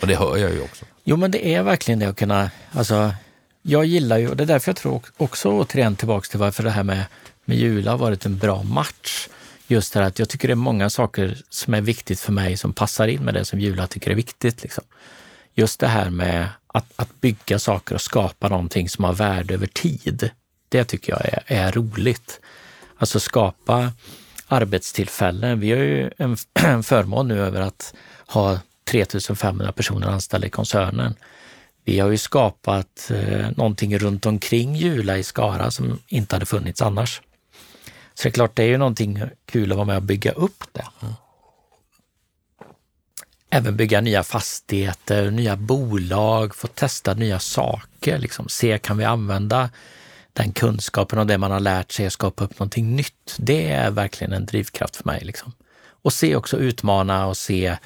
Och det hör jag ju också. Jo, men det är verkligen det att kunna, alltså, jag gillar ju, och det är därför jag tror också återigen tillbaks till varför det här med, med Jula har varit en bra match just det här att jag tycker det är många saker som är viktigt för mig som passar in med det som Jula tycker är viktigt. Liksom. Just det här med att, att bygga saker och skapa någonting som har värde över tid. Det tycker jag är, är roligt. Alltså skapa arbetstillfällen. Vi har ju en, en förmån nu över att ha 3500 personer anställda i koncernen. vi har ju skapat eh, någonting runt omkring Jula i Skara som inte hade funnits annars. Så det är klart, det är ju någonting kul att vara med och bygga upp det. Även bygga nya fastigheter, nya bolag, få testa nya saker, liksom. se kan vi använda den kunskapen och det man har lärt sig att skapa upp någonting nytt. Det är verkligen en drivkraft för mig. Liksom. Och se också utmana och se,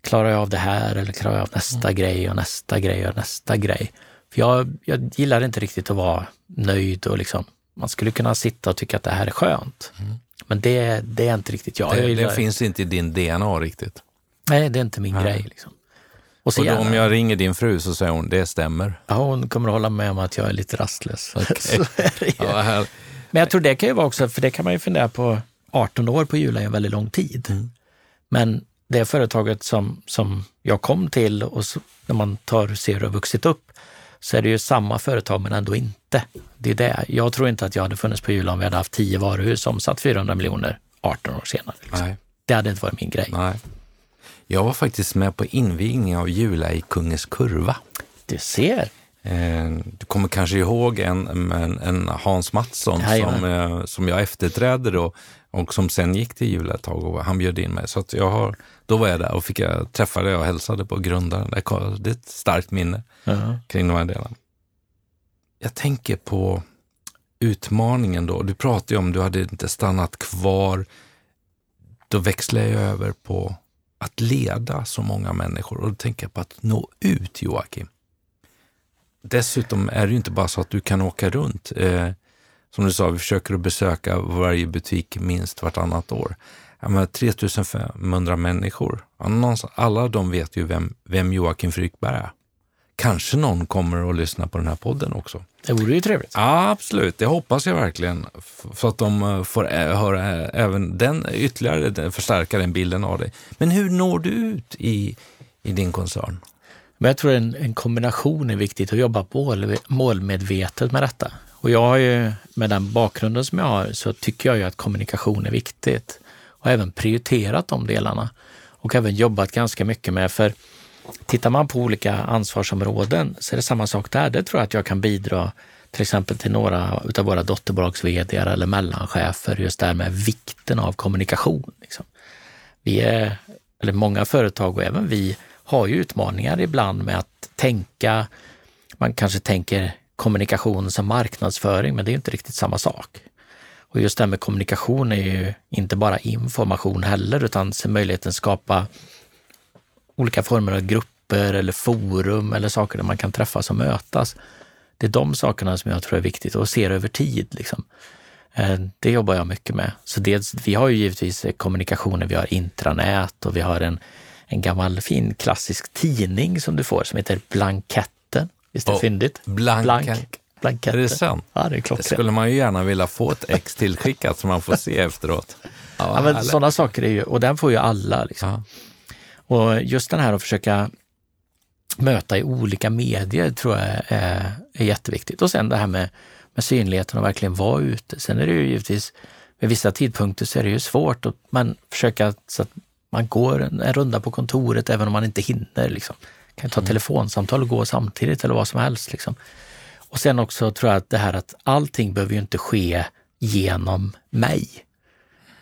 klarar jag av det här eller klarar jag av nästa mm. grej och nästa grej och nästa grej? För jag, jag gillar inte riktigt att vara nöjd och liksom, man skulle kunna sitta och tycka att det här är skönt. Mm. Men det, det är inte riktigt jag. Det, jag det finns inte i din DNA riktigt. Nej, det är inte min Nej. grej. Liksom. Och, och då, om jag ringer din fru så säger hon, det stämmer. Ja, hon kommer att hålla med om att jag är lite rastlös. Okay. ja, Men jag tror det kan ju vara också, för det kan man ju fundera på, 18 år på Jula är en väldigt lång tid. Mm. Men det företaget som, som jag kom till och så, när man tar ser hur det har vuxit upp, så är det ju samma företag men ändå inte. Det är det. Jag tror inte att jag hade funnits på Jula om vi hade haft 10 varuhus som satt 400 miljoner 18 år senare. Liksom. Det hade inte varit min grej. Nej. Jag var faktiskt med på invigningen av Jula i Kungens Kurva. Du ser. Eh, du kommer kanske ihåg en, en, en Hans Mattsson som, eh, som jag efterträdde då och som sen gick till Jula ett tag och han bjöd in mig. Så jag har, då var jag där och fick jag träffa det och hälsade på grundaren. Det är ett starkt minne uh -huh. kring de här delarna. Jag tänker på utmaningen då. Du pratade ju om du hade inte stannat kvar. Då växlar jag över på att leda så många människor och då tänker jag på att nå ut, Joakim. Dessutom är det ju inte bara så att du kan åka runt. Eh, som du sa, vi försöker att besöka varje butik minst vartannat år. Ja, 3500 människor, alla de vet ju vem, vem Joakim Frykberg är. Kanske någon kommer att lyssna på den här podden också. Det vore ju trevligt. Ja, absolut. Det hoppas jag verkligen. Så att de eh, får höra även den, ytterligare förstärka den bilden av dig. Men hur når du ut i, i din koncern? Men jag tror en, en kombination är viktigt, att jobba mål, målmedvetet med detta. Och jag har ju, med den bakgrunden som jag har, så tycker jag ju att kommunikation är viktigt. Och även prioriterat de delarna. Och även jobbat ganska mycket med, för Tittar man på olika ansvarsområden så är det samma sak där. Det tror jag att jag kan bidra till exempel till några av våra dotterbolags vd eller mellanchefer, just det här med vikten av kommunikation. Liksom. Vi är, eller många företag och även vi har ju utmaningar ibland med att tänka, man kanske tänker kommunikation som marknadsföring, men det är inte riktigt samma sak. Och just det här med kommunikation är ju inte bara information heller, utan möjligheten att skapa olika former av grupper eller forum eller saker där man kan träffas och mötas. Det är de sakerna som jag tror är viktigt och ser över tid. Liksom. Eh, det jobbar jag mycket med. Så dels, vi har ju givetvis kommunikationer, vi har intranät och vi har en, en gammal fin klassisk tidning som du får som heter Blanketten. Visst är det fyndigt? Blank, Blank, blanketten. Är det sant? Ja, det är klockrent. Det skulle man ju gärna vilja få ett ex tillskickat som man får se efteråt. Ja, ja men sådana saker är ju, och den får ju alla. Liksom. Och just den här att försöka möta i olika medier tror jag är, är jätteviktigt. Och sen det här med, med synligheten och verkligen vara ute. Sen är det ju givetvis, vid vissa tidpunkter så är det ju svårt att man försöka så att man går en, en runda på kontoret även om man inte hinner. Liksom. Kan ta mm. telefonsamtal och gå samtidigt eller vad som helst. Liksom. Och sen också tror jag att det här att allting behöver ju inte ske genom mig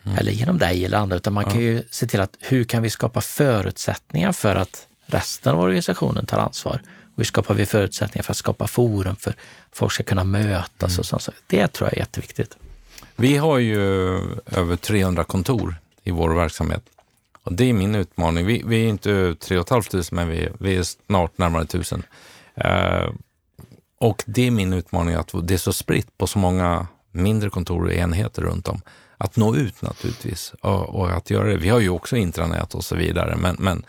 mm. eller genom dig eller andra, utan man ja. kan ju se till att hur kan vi skapa förutsättningar för att resten av organisationen tar ansvar? Och hur skapar vi förutsättningar för att skapa forum för att folk ska kunna mötas mm. och sånt. Det tror jag är jätteviktigt. Vi har ju över 300 kontor i vår verksamhet. Och det är min utmaning. Vi, vi är inte 3 500 men vi, vi är snart närmare 1000. Uh, och det är min utmaning att det är så spritt på så många mindre kontor och enheter runt om att nå ut naturligtvis och, och, att göra det. Vi har ju också intranät och så vidare, men, men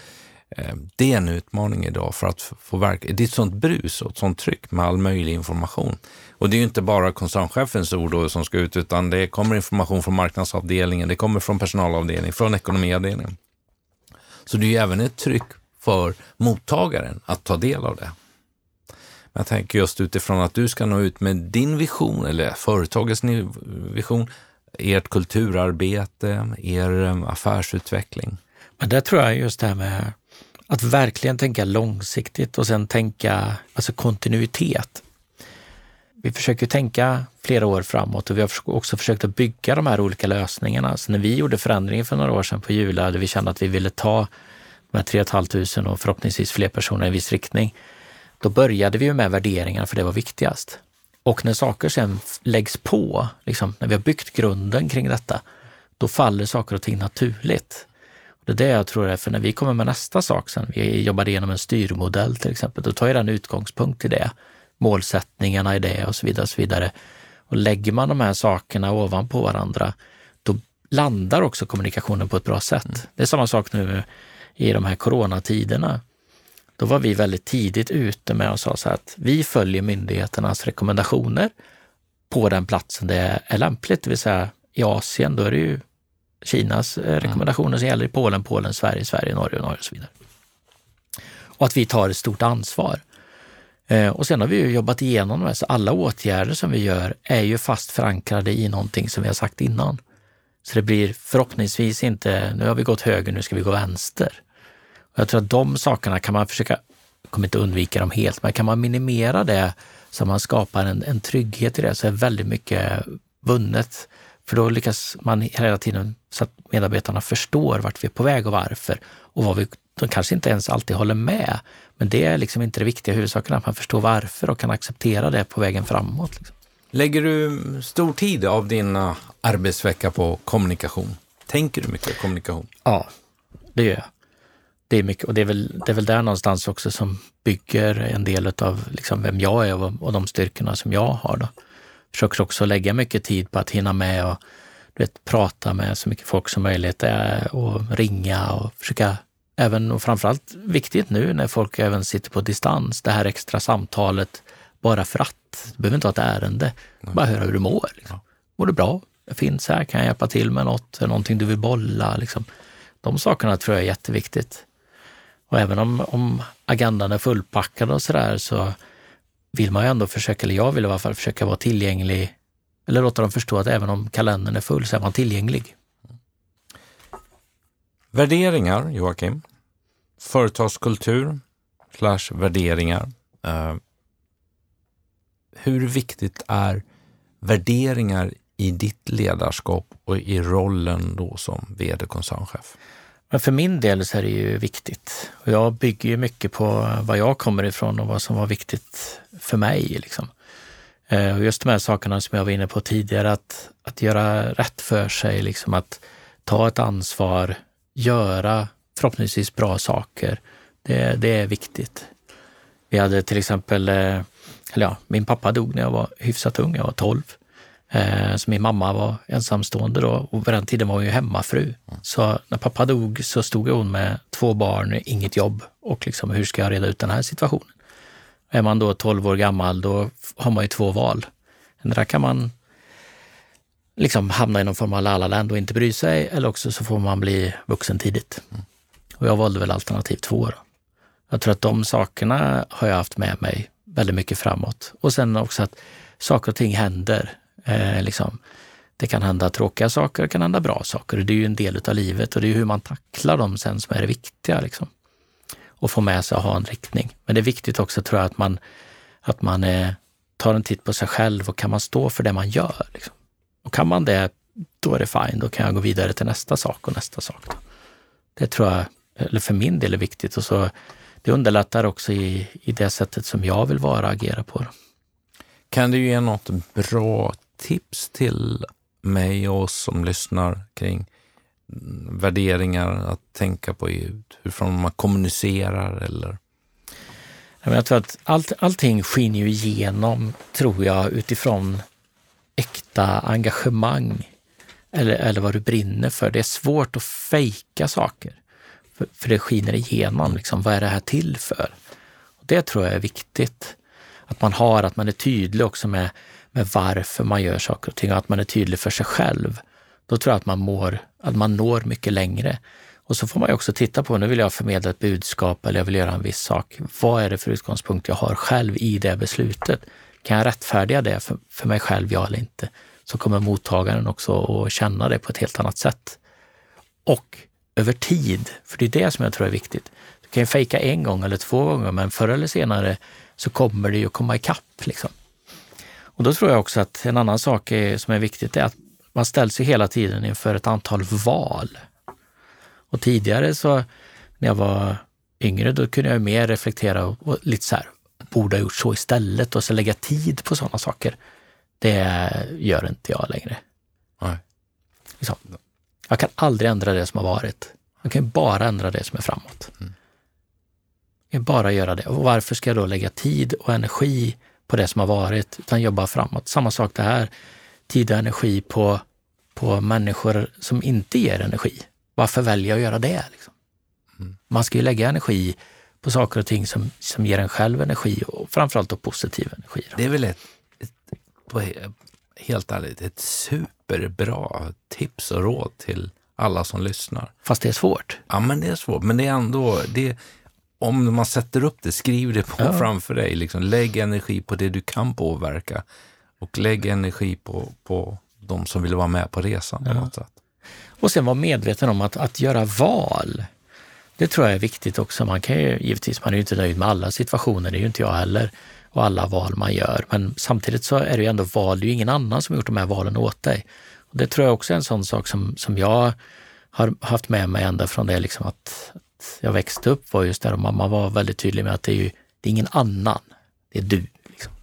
eh, det är en utmaning idag för att få verka. Det är ett sånt brus och ett sånt tryck med all möjlig information. Och det är ju inte bara koncernchefens ord som ska ut, utan det kommer information från marknadsavdelningen, det kommer från personalavdelningen, från ekonomiavdelningen. Så det är ju även ett tryck för mottagaren att ta del av det. Men jag tänker just utifrån att du ska nå ut med din vision eller företagets vision ert kulturarbete, er eh, affärsutveckling? Men det tror jag just det här med att verkligen tänka långsiktigt och sen tänka alltså kontinuitet. Vi försöker tänka flera år framåt och vi har också försökt att bygga de här olika lösningarna. Så när vi gjorde förändringen för några år sedan på Jula, där vi kände att vi ville ta de här 3 500 och förhoppningsvis fler personer i en viss riktning, då började vi med värderingar för det var viktigast. Och när saker sen läggs på, liksom, när vi har byggt grunden kring detta, då faller saker och ting naturligt. Det är det jag tror är, för när vi kommer med nästa sak sen, vi jobbade igenom en styrmodell till exempel, då tar jag den utgångspunkt i det, målsättningarna i det och så vidare. Och så vidare. Och lägger man de här sakerna ovanpå varandra, då landar också kommunikationen på ett bra sätt. Mm. Det är samma sak nu i de här coronatiderna. Då var vi väldigt tidigt ute med och sa så att vi följer myndigheternas rekommendationer på den platsen det är lämpligt, det vill säga i Asien, då är det ju Kinas eh, rekommendationer som gäller i Polen, Polen, Sverige, Sverige, Norge, Norge och så vidare. Och att vi tar ett stort ansvar. Eh, och sen har vi ju jobbat igenom det, så alla åtgärder som vi gör är ju fast förankrade i någonting som vi har sagt innan. Så det blir förhoppningsvis inte, nu har vi gått höger, nu ska vi gå vänster. Jag tror att de sakerna kan man försöka, kommer inte undvika dem helt, men kan man minimera det så man skapar en, en trygghet i det så är väldigt mycket vunnet. För då lyckas man hela tiden så att medarbetarna förstår vart vi är på väg och varför. Och vad vi, de kanske inte ens alltid håller med, men det är liksom inte det viktiga. Huvudsaken är att man förstår varför och kan acceptera det på vägen framåt. Liksom. Lägger du stor tid av din eh, arbetsvecka på kommunikation? Tänker du mycket kommunikation? Ja, det gör jag. Det är mycket och det är väl, det är väl där någonstans också som bygger en del av liksom vem jag är och, och de styrkorna som jag har. Då försöker också lägga mycket tid på att hinna med och du vet, prata med så mycket folk som möjligt och ringa och försöka även och framförallt viktigt nu när folk även sitter på distans, det här extra samtalet bara för att. Du behöver inte ha ett ärende, bara höra hur du mår. Liksom. Mår du bra? Jag finns här, kan jag hjälpa till med något? Är någonting du vill bolla? Liksom. De sakerna tror jag är jätteviktigt. Och även om, om agendan är fullpackad och sådär så vill man ju ändå försöka, eller jag vill i alla fall försöka vara tillgänglig eller låta dem förstå att även om kalendern är full så är man tillgänglig. Värderingar, Joakim. Företagskultur slash värderingar. Uh, hur viktigt är värderingar i ditt ledarskap och i rollen då som vd-koncernchef? Men för min del så är det ju viktigt. Och jag bygger ju mycket på var jag kommer ifrån och vad som var viktigt för mig. Liksom. Eh, och just de här sakerna som jag var inne på tidigare, att, att göra rätt för sig, liksom att ta ett ansvar, göra förhoppningsvis bra saker. Det, det är viktigt. Vi hade till exempel, eh, eller ja, min pappa dog när jag var hyfsat ung, jag var 12. Eh, så min mamma var ensamstående då och på den tiden var hon ju hemmafru. Mm. Så när pappa dog så stod hon med två barn, inget jobb och liksom hur ska jag reda ut den här situationen? Är man då 12 år gammal, då har man ju två val. Där kan man liksom hamna i någon form av lalaland och inte bry sig, eller också så får man bli vuxen tidigt. Mm. Och jag valde väl alternativ två. Då. Jag tror att de sakerna har jag haft med mig väldigt mycket framåt. Och sen också att saker och ting händer. Eh, liksom. Det kan hända tråkiga saker, det kan hända bra saker. Det är ju en del av livet och det är hur man tacklar dem sen som är det viktiga. Liksom. Och få med sig och ha en riktning. Men det är viktigt också tror jag att man, att man eh, tar en titt på sig själv och kan man stå för det man gör? Liksom. Och kan man det, då är det fine. Då kan jag gå vidare till nästa sak och nästa sak. Då. Det tror jag, eller för min del, är viktigt. Och så, det underlättar också i, i det sättet som jag vill vara och agera på. Kan du ge något bra tips till mig och oss som lyssnar kring värderingar att tänka på hur man kommunicerar eller? Jag tror att allt, allting skiner ju igenom, tror jag, utifrån äkta engagemang eller, eller vad du brinner för. Det är svårt att fejka saker, för, för det skiner igenom. Liksom, vad är det här till för? Och det tror jag är viktigt. Att man har, att man är tydlig också med, med varför man gör saker och ting och att man är tydlig för sig själv. Då tror jag att man, mår, att man når mycket längre. Och så får man ju också titta på, nu vill jag förmedla ett budskap eller jag vill göra en viss sak. Vad är det för utgångspunkt jag har själv i det beslutet? Kan jag rättfärdiga det för, för mig själv, ja eller inte? Så kommer mottagaren också att känna det på ett helt annat sätt. Och över tid, för det är det som jag tror är viktigt. Du kan ju fejka en gång eller två gånger, men förr eller senare så kommer det ju komma ikapp. Liksom. Och då tror jag också att en annan sak är, som är viktigt är att man ställs ju hela tiden inför ett antal val. Och tidigare så när jag var yngre, då kunde jag mer reflektera och, och lite så här, borde ha gjort så istället och så lägga tid på sådana saker. Det gör inte jag längre. Nej. Liksom. Jag kan aldrig ändra det som har varit. Jag kan bara ändra det som är framåt. Mm. Jag kan bara göra det. Och varför ska jag då lägga tid och energi på det som har varit, utan jobba framåt? Samma sak det här. Tid och energi på, på människor som inte ger energi. Varför väljer jag att göra det? Liksom? Mm. Man ska ju lägga energi på saker och ting som, som ger en själv energi och framförallt då positiv energi. Då. Det är väl ett, ett, på, helt ärligt, ett superbra tips och råd till alla som lyssnar. Fast det är svårt. Ja, men det är svårt. Men det är ändå, det, om man sätter upp det, skriv det på Ja. framför dig. Liksom, lägg energi på det du kan påverka och lägg energi på, på de som vill vara med på resan på Ja. något sätt. Och sen vara medveten om att, att göra val. Det tror jag är viktigt också. Man kan ju, givetvis, man är ju inte nöjd med alla situationer, det är ju inte jag heller, och alla val man gör. Men samtidigt så är det ju ändå val, det är ju ingen annan som har gjort de här valen åt dig. Och det tror jag också är en sån sak som, som jag har haft med mig ända från det liksom att, att jag växte upp var just där och mamma var väldigt tydlig med att det är ju det är ingen annan, det är du. Liksom.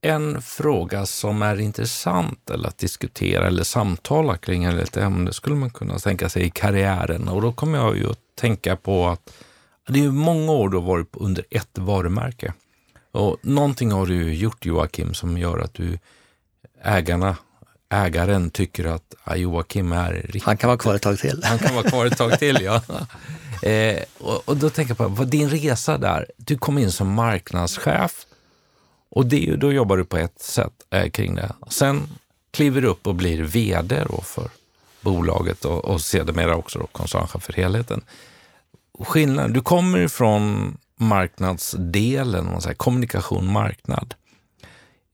En fråga som är intressant eller att diskutera eller samtala kring eller ett ämne skulle man kunna tänka sig i karriären. Och då kommer jag ju att tänka på att det är ju många år du har varit under ett varumärke. Och någonting har du ju gjort Joakim som gör att du ägarna, ägaren tycker att ah, Joakim är riktigt Han kan vara kvar ett tag till. han kan vara kvar ett tag till, ja. Eh, och, och då tänker jag på vad din resa där. Du kom in som marknadschef och det, då jobbar du på ett sätt eh, kring det. Sen kliver du upp och blir vd för bolaget och, och sedermera också då koncernchef för helheten. Skillnaden, du kommer ifrån marknadsdelen, man säger, kommunikation, marknad.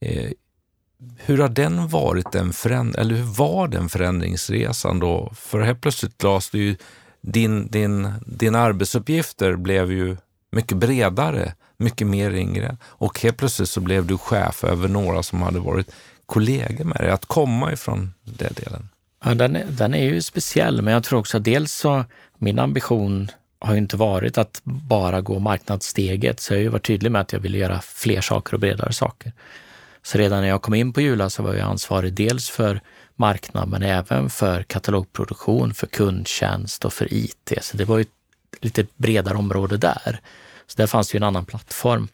Eh, hur har den varit, den föränd- eller hur var den förändringsresan då? För helt plötsligt lades det ju, din, din, dina arbetsuppgifter blev ju mycket bredare, mycket mer yngre och helt plötsligt så blev du chef över några som hade varit kollegor med dig. Att komma ifrån den delen. Ja, den, är- den är ju speciell, men jag tror också att dels så, min ambition har ju inte varit att bara gå marknadssteget, så jag har ju varit tydlig med att jag vill göra fler saker och bredare saker. Så redan när jag kom in på Jula så var jag ansvarig dels för marknad, men även för katalogproduktion, för kundtjänst och för IT. Så det var ju ett lite bredare område där. Så där fanns ju en annan plattform.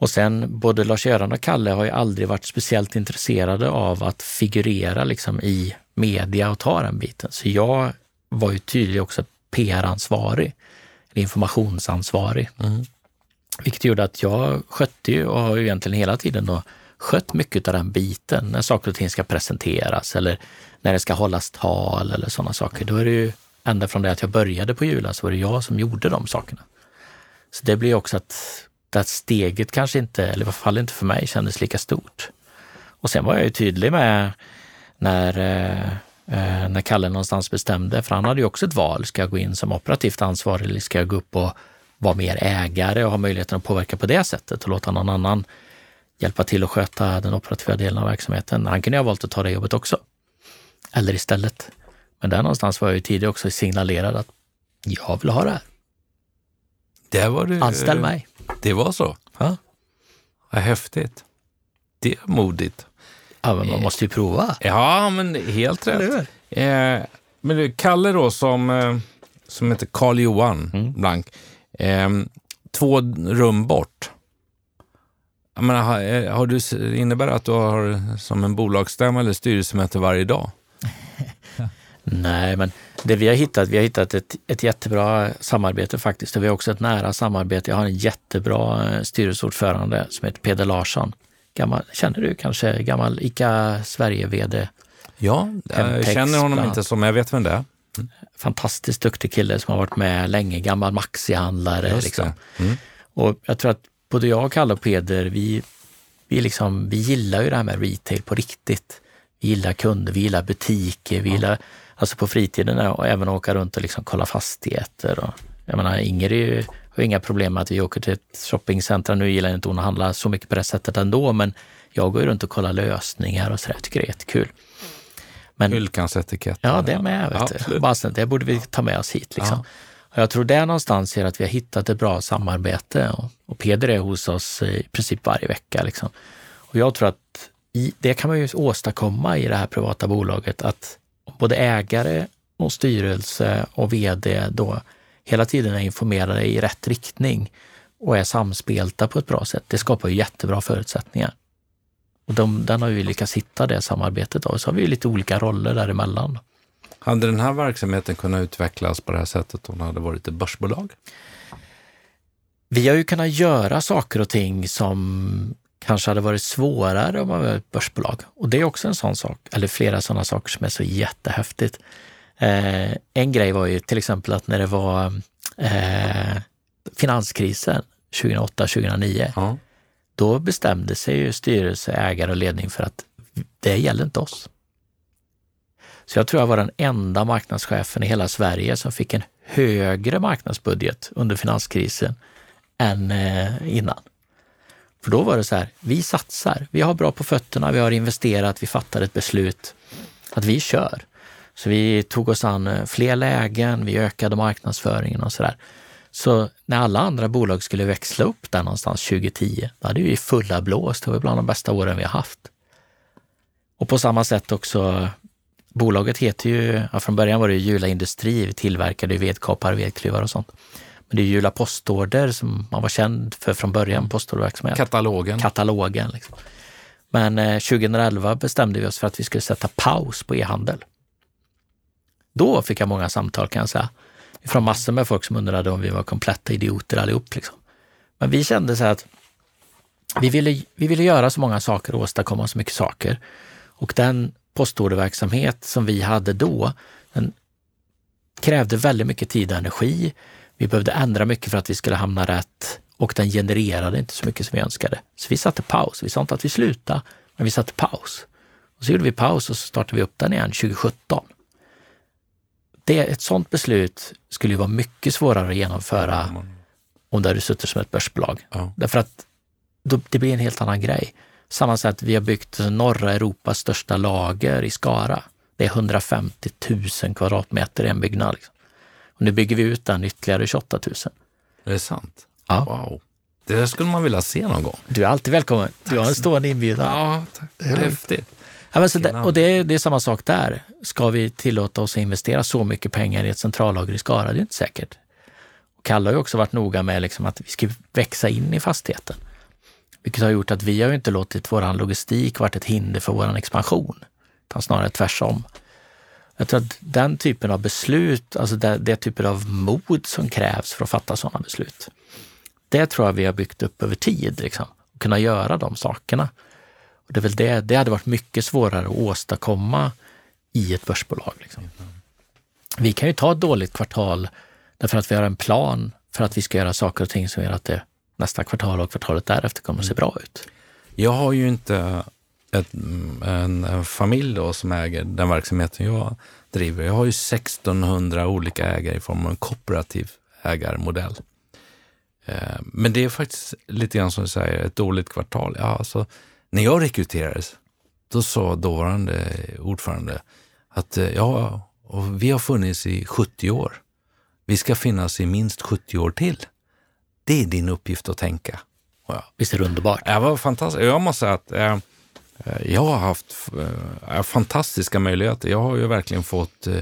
Och sen både Lars-Göran och Kalle har ju aldrig varit speciellt intresserade av att figurera liksom i media och ta den biten. Så jag var ju tydlig också PR-ansvarig, informationsansvarig. Vilket gjorde att jag skötte ju och har ju egentligen hela tiden då skött mycket av den biten när saker och ting ska presenteras eller när det ska hållas tal eller sådana saker. Då är det ju ända från det att jag började på Jula så var det jag som gjorde de sakerna. Så det blir också att det här steget kanske inte, eller i alla fall inte för mig, kändes lika stort. Och sen var jag ju tydlig med när, eh, eh, när Kalle någonstans bestämde, för han hade ju också ett val. Ska jag gå in som operativt ansvarig eller ska jag gå upp och vara mer ägare och ha möjligheten att påverka på det sättet och låta någon annan hjälpa till att sköta den operativa delen av verksamheten. Han kunde ju ha valt att ta det jobbet också. Eller istället. Men där någonstans var jag ju tidigare också signalerad att jag vill ha det här. Det var du, Anställ mig. Det var så? Ja. Vad häftigt. Det är modigt. Ja, men man måste ju prova. Ja, men helt rätt. Eh, men du, Kalle då som, eh, som heter Karl Johan Mm. Blank, eh, två rum bort. Jag menar, har, eh, har du, innebär det att du har som en bolagsstämma eller styrelsemöte varje dag? Nej, men det vi har hittat, vi har hittat ett, ett jättebra samarbete faktiskt. Och vi har också ett nära samarbete. Jag har en jättebra eh, styrelseordförande som heter Peder Larsson. Gammal, känner du kanske? Gammal ICA Sverige-VD. Ja, jag Hemtex känner honom bland inte som, jag vet vem det är. Fantastiskt duktig kille som har varit med länge. Gammal Maxi-handlare. Liksom. Mm. Och jag tror att både jag och Kalle och Peder, vi, vi, liksom, vi gillar ju det här med retail på riktigt. Vi gillar kunder, vi gillar butiker, vi gillar alltså på fritiden och även åka runt och liksom kolla fastigheter. Och, jag menar, Inger är ju, har inga problem med att vi åker till ett shoppingcenter. Nu gillar inte hon att handla så mycket på det sättet ändå, men jag går ju runt och kollar lösningar och så där. Jag tycker det är jättekul. Men, Hylkans etikett. Ja, det med. Vet ja, Bara, det borde vi ta med oss hit. Liksom. Ja. Och jag tror det någonstans är att vi har hittat ett bra samarbete och, och Peder är hos oss i princip varje vecka. Liksom. Och jag tror att i, det kan man ju åstadkomma i det här privata bolaget, att både ägare och styrelse och vd då hela tiden är informerade i rätt riktning och är samspelta på ett bra sätt. Det skapar ju jättebra förutsättningar. Och de, den har vi lyckats hitta det samarbetet av. Så har vi lite olika roller däremellan. Hade den här verksamheten kunnat utvecklas på det här sättet om det hade varit ett börsbolag? Vi har ju kunnat göra saker och ting som kanske hade varit svårare om man var ett börsbolag. Och det är också en sån sak, eller flera sådana saker som är så jättehäftigt. Eh, en grej var ju till exempel att när det var eh, finanskrisen 2008-2009, ja. då bestämde sig ju styrelse, ägare och ledning för att det gäller inte oss. Så jag tror jag var den enda marknadschefen i hela Sverige som fick en högre marknadsbudget under finanskrisen än eh, innan. För då var det så här, vi satsar, vi har bra på fötterna, vi har investerat, vi fattar ett beslut att vi kör. Så vi tog oss an eh, fler lägen, vi ökade marknadsföringen och sådär. Så när alla andra bolag skulle växla upp där någonstans 2010, då hade vi fulla blås. Det var bland de bästa åren vi har haft. Och på samma sätt också, bolaget heter ju, ja, från början var det Jula Industri, vi tillverkade vedkapar, vedklyvar och sånt. Men det är Jula Postorder som man var känd för från början, postorderverksamhet. Katalogen. Katalogen. Liksom. Men eh, 2011 bestämde vi oss för att vi skulle sätta paus på e-handel. Då fick jag många samtal kan jag säga. Från massor med folk som undrade om vi var kompletta idioter allihop. Liksom. Men vi kände så att vi ville, vi ville göra så många saker och åstadkomma så mycket saker. Och den postorderverksamhet som vi hade då, den krävde väldigt mycket tid och energi. Vi behövde ändra mycket för att vi skulle hamna rätt och den genererade inte så mycket som vi önskade. Så vi satte paus. Vi sa inte att vi slutade, men vi satte paus. Och så gjorde vi paus och så startade vi upp den igen 2017 det, ett sådant beslut skulle ju vara mycket svårare att genomföra om du hade suttit som ett börsbolag. Ja. Därför att då, det blir en helt annan grej. Samma sätt, vi har byggt norra Europas största lager i Skara. Det är 150 000 kvadratmeter i en byggnad. Liksom. Och nu bygger vi ut den ytterligare 28 000. Är det sant? Ja. Wow. Det där skulle man vilja se någon gång. Du är alltid välkommen. Du har en stående inbjudan. Ja, tack. Det är häftigt. Ja, men så det, och det, det är samma sak där. Ska vi tillåta oss att investera så mycket pengar i ett centrallager i Skara? Det är inte säkert. Och Kalle har ju också varit noga med liksom att vi ska växa in i fastigheten. Vilket har gjort att vi har inte låtit vår logistik varit ett hinder för vår expansion, utan snarare tvärsom. Jag tror att den typen av beslut, alltså det, det typen av mod som krävs för att fatta sådana beslut, det tror jag vi har byggt upp över tid, liksom, att kunna göra de sakerna. Och det, är väl det, det hade varit mycket svårare att åstadkomma i ett börsbolag. Liksom. Vi kan ju ta ett dåligt kvartal därför att vi har en plan för att vi ska göra saker och ting som gör att det nästa kvartal och kvartalet därefter kommer att se bra ut. Jag har ju inte ett, en, en, familj då som äger den verksamheten jag driver. Jag har ju 1600 olika ägare i form av en kooperativ ägarmodell. Eh, men det är faktiskt lite grann som du säger, ett dåligt kvartal. Ja, alltså, när jag rekryterades, då sa dåvarande ordförande att eh, ja, vi har funnits i 70 år. Vi ska finnas i minst 70 år till. Det är din uppgift att tänka. Ja. Visst är det underbart? Det var fantastiskt. Jag måste säga att eh, Eh, jag har haft eh, fantastiska möjligheter. Jag har ju verkligen fått eh,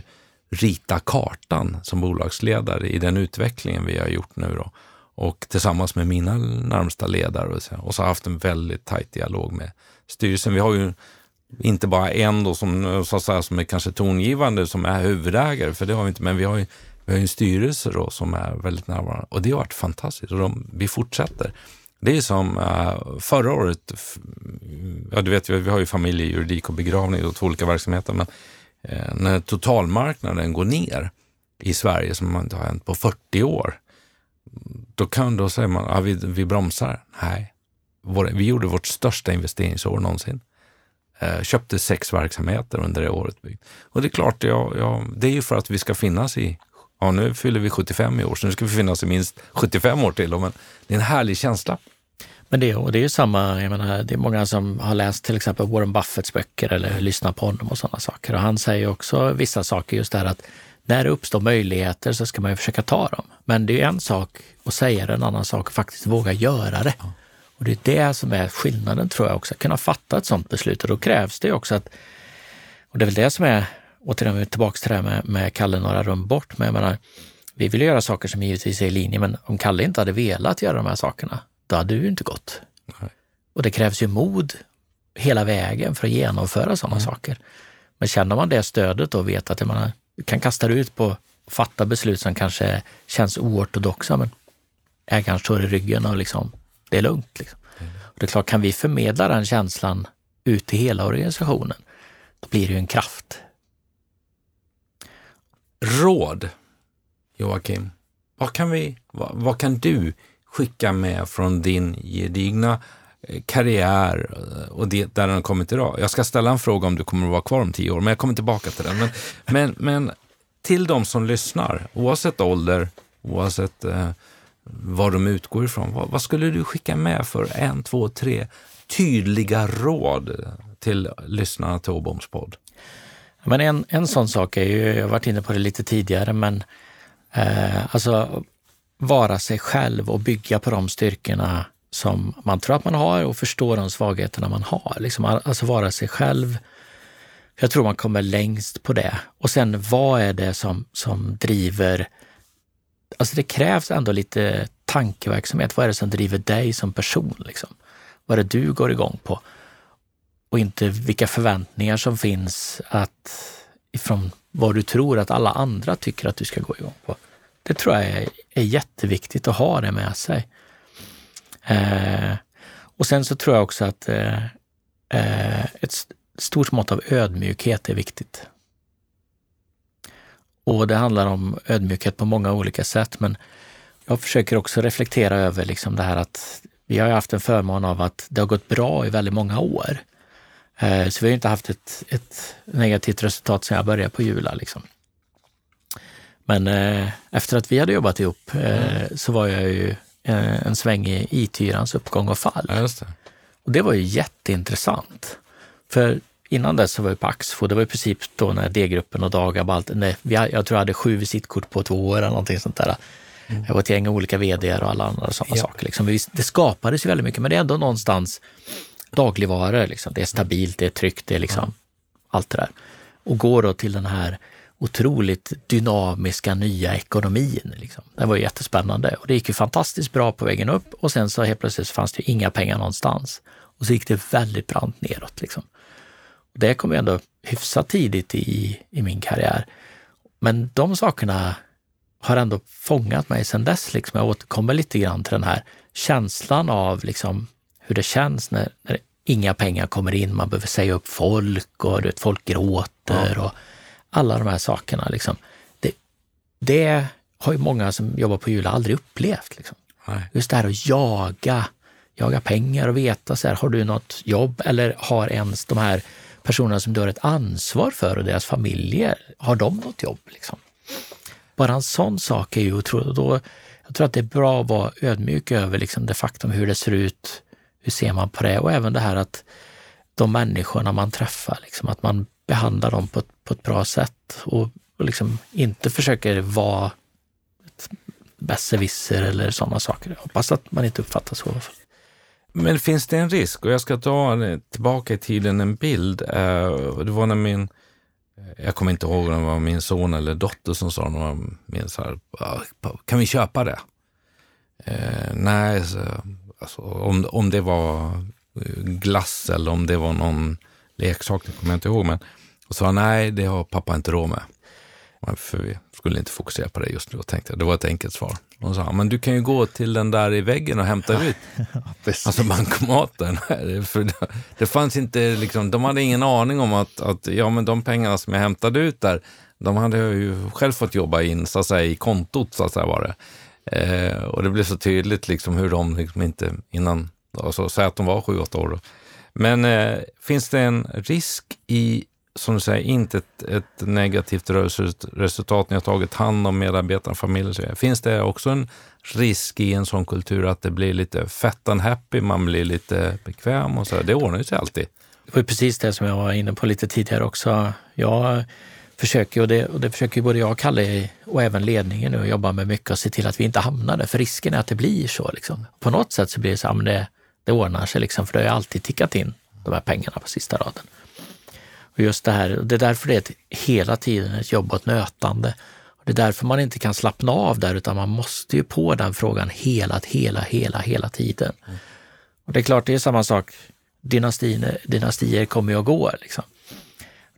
rita kartan som bolagsledare i den utvecklingen vi har gjort nu. Då och tillsammans med mina närmsta ledare och så, och så har jag haft en väldigt tajt dialog med styrelsen. Vi har ju inte bara en då som, så att säga, som är kanske tongivande som är huvudägare, för det har vi inte, men vi har ju, vi har en styrelse då som är väldigt närvarande och det har varit fantastiskt och de, vi fortsätter. Det är som uh, förra året, ja du vet vi har ju familjejuridik och begravning och två olika verksamheter, men uh, när totalmarknaden går ner i Sverige som inte har hänt på 40 år, då kan då säger man, ja, vi, vi bromsar. Nej, Vår, vi gjorde vårt största investeringsår någonsin. Eh, köpte sex verksamheter under det året. Och det är klart, ja, ja, det är ju för att vi ska finnas i, ja nu fyller vi 75 i år, så nu ska vi finnas i minst 75 år till. Men det är en härlig känsla. Men det, och det är ju samma, jag menar, det är många som har läst till exempel Warren Buffetts böcker eller lyssnat på honom och sådana saker. Och han säger också vissa saker, just det här att när det uppstår möjligheter så ska man ju försöka ta dem. Men det är en sak att säga det, en annan sak att faktiskt våga göra det. Och det är det som är skillnaden tror jag också, att kunna fatta ett sådant beslut. Och då krävs det också att, och det är väl det som är, återigen tillbaka till det här med, med Kalle några rum bort, men jag menar, vi vill göra saker som givetvis är i linje, men om Kalle inte hade velat göra de här sakerna, då hade det ju inte gått. Nej. Och det krävs ju mod hela vägen för att genomföra sådana mm. saker. Men känner man det stödet och vet att man kan kasta ut på att fatta beslut som kanske känns oortodoxa, men ägaren står i ryggen och liksom det är lugnt. Liksom. Mm. Och det är klart, kan vi förmedla den känslan ut till hela organisationen, då blir det ju en kraft. Råd, Joakim. Vad kan, vi, vad, vad kan du skicka med från din gedigna eh, karriär eh, och det, där den har kommit idag? Jag ska ställa en fråga om du kommer att vara kvar om tio år, men jag kommer tillbaka till den. Men, men, men till de som lyssnar, oavsett ålder, oavsett eh, vad de utgår ifrån. Vad, vad, skulle du skicka med för en, två, tre tydliga råd till lyssnarna till Åboms podd? Men en, en sån sak är ju, jag har varit inne på det lite tidigare, men eh, alltså vara sig själv och bygga på de styrkorna som man tror att man har och förstå de svagheterna man har. Liksom, alltså vara sig själv. Jag tror man kommer längst på det. Och sen vad är det som, som driver alltså det krävs ändå lite tankeverksamhet. Vad är det som driver dig som person? Liksom? Vad är det du går igång på? Och inte vilka förväntningar som finns att, ifrån vad du tror att alla andra tycker att du ska gå igång på. Det tror jag är, är jätteviktigt att ha det med sig. Eh, och sen så tror jag också att eh, eh ett stort mått av ödmjukhet är viktigt. Och det handlar om ödmjukhet på många olika sätt, men jag försöker också reflektera över liksom det här att vi har haft en förmån av att det har gått bra i väldigt många år. Eh, så vi har inte haft ett, ett negativt resultat sedan jag började på Jula. Liksom. Men eh, efter att vi hade jobbat ihop eh, mm. så var jag ju en sväng i IT-hyrans uppgång och fall. Ja, det. Och det var ju jätteintressant. För Innan dess så var jag på Axfo, det var i princip då när D-gruppen och Dagab, allt, nej, jag tror jag hade sju visitkort på två år eller någonting sånt där. Mm. Jag var ett gäng olika vd och alla andra sådana ja. saker. Liksom. Det skapades ju väldigt mycket, men det är ändå någonstans dagligvaror. Liksom. Det är stabilt, det är tryggt, det är liksom ja. allt det där. Och går då till den här otroligt dynamiska nya ekonomin. Liksom. Det var jättespännande och det gick ju fantastiskt bra på vägen upp och sen så helt plötsligt fanns det inga pengar någonstans. Och så gick det väldigt brant neråt. Liksom. Det kom ju ändå hyfsat tidigt i, i min karriär. Men de sakerna har ändå fångat mig sedan dess. Liksom. Jag återkommer lite grann till den här känslan av liksom, hur det känns när, när inga pengar kommer in, man behöver säga upp folk och du vet, folk gråter ja. och alla de här sakerna. Liksom. Det, det har ju många som jobbar på Jula aldrig upplevt. Liksom. Just det här att jaga, jaga pengar och veta så här, har du något jobb eller har ens de här personerna som du har ett ansvar för och deras familjer, har de något jobb? Liksom? Bara en sån sak är ju otroligt. Då, jag tror att det är bra att vara ödmjuk över liksom det faktum hur det ser ut, hur ser man på det och även det här att de människorna man träffar, liksom, att man behandlar dem på ett, på ett bra sätt och, och liksom inte försöker vara besserwisser eller sådana saker. Jag hoppas att man inte uppfattas så. Men finns det en risk? Och jag ska ta tillbaka i tiden en bild. Eh, det var när min, eh, jag kommer inte ihåg om det var min son eller dotter som sa, när min minns här, ah, kan vi köpa det? Eh, nej, alltså, om, om det var glass eller om det var någon leksak, det kommer jag inte ihåg. Men och sa nej, det har pappa inte råd med. För vi skulle inte fokusera på det just nu och tänkte det var ett enkelt svar. Och sa men du kan ju gå till den där i väggen och hämta ut. alltså bankomaten. För det, det fanns inte, liksom, de hade ingen aning om att, att ja, men de pengarna som jag hämtade ut där, de hade jag ju själv fått jobba in så att säga, i kontot, så att säga var det. Eh, och det blev så tydligt liksom hur de liksom inte innan, alltså, säg att de var sju, åtta år, då. Men eh, finns det en risk i, som du säger, inte ett, ett negativt resultat ni har tagit hand om medarbetarna och familjen? Finns det också en risk i en sån kultur att det blir lite fett and happy, man blir lite bekväm och så? Det ordnar ju sig alltid. Det var precis det som jag var inne på lite tidigare också. Jag försöker, och det, och det försöker både jag och Kalle och även ledningen nu jobba med mycket och se till att vi inte hamnar där. För risken är att det blir så. Liksom. På något sätt så blir det så att det, det ordnar sig, liksom, för det har ju alltid tickat in de här pengarna på sista raden. Och just det här, det är därför det är ett, hela tiden ett jobb och ett nötande. Och det är därför man inte kan slappna av där, utan man måste ju på den frågan hela, hela, hela, hela tiden. Mm. Och det är klart, det är samma sak. Dynastier, dynastier kommer ju och går. Liksom.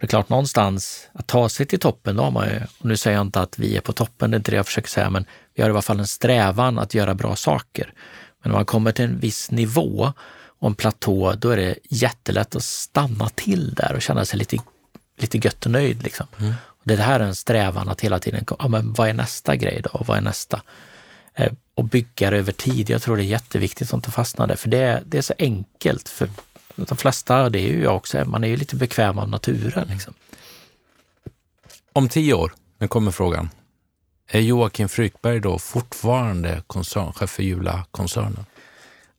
Det är klart, någonstans att ta sig till toppen, då har man ju, och nu säger jag inte att vi är på toppen, det är inte det jag försöker säga, men vi har i alla fall en strävan att göra bra saker. Men när man kommer till en viss nivå och en platå, då är det jättelätt att stanna till där och känna sig lite, lite gött och nöjd. Liksom. Mm. Och det här är en strävan att hela tiden, ja, men vad är nästa grej då? Vad är nästa? Eh, och bygga det över tid. Jag tror det är jätteviktigt att inte fastna där, för det, det är så enkelt för de flesta, det är ju jag också, man är ju lite bekväm av naturen. Liksom. Om tio år, nu kommer frågan. Är Joakim Frykberg då fortfarande koncernchef för Jula-koncernen?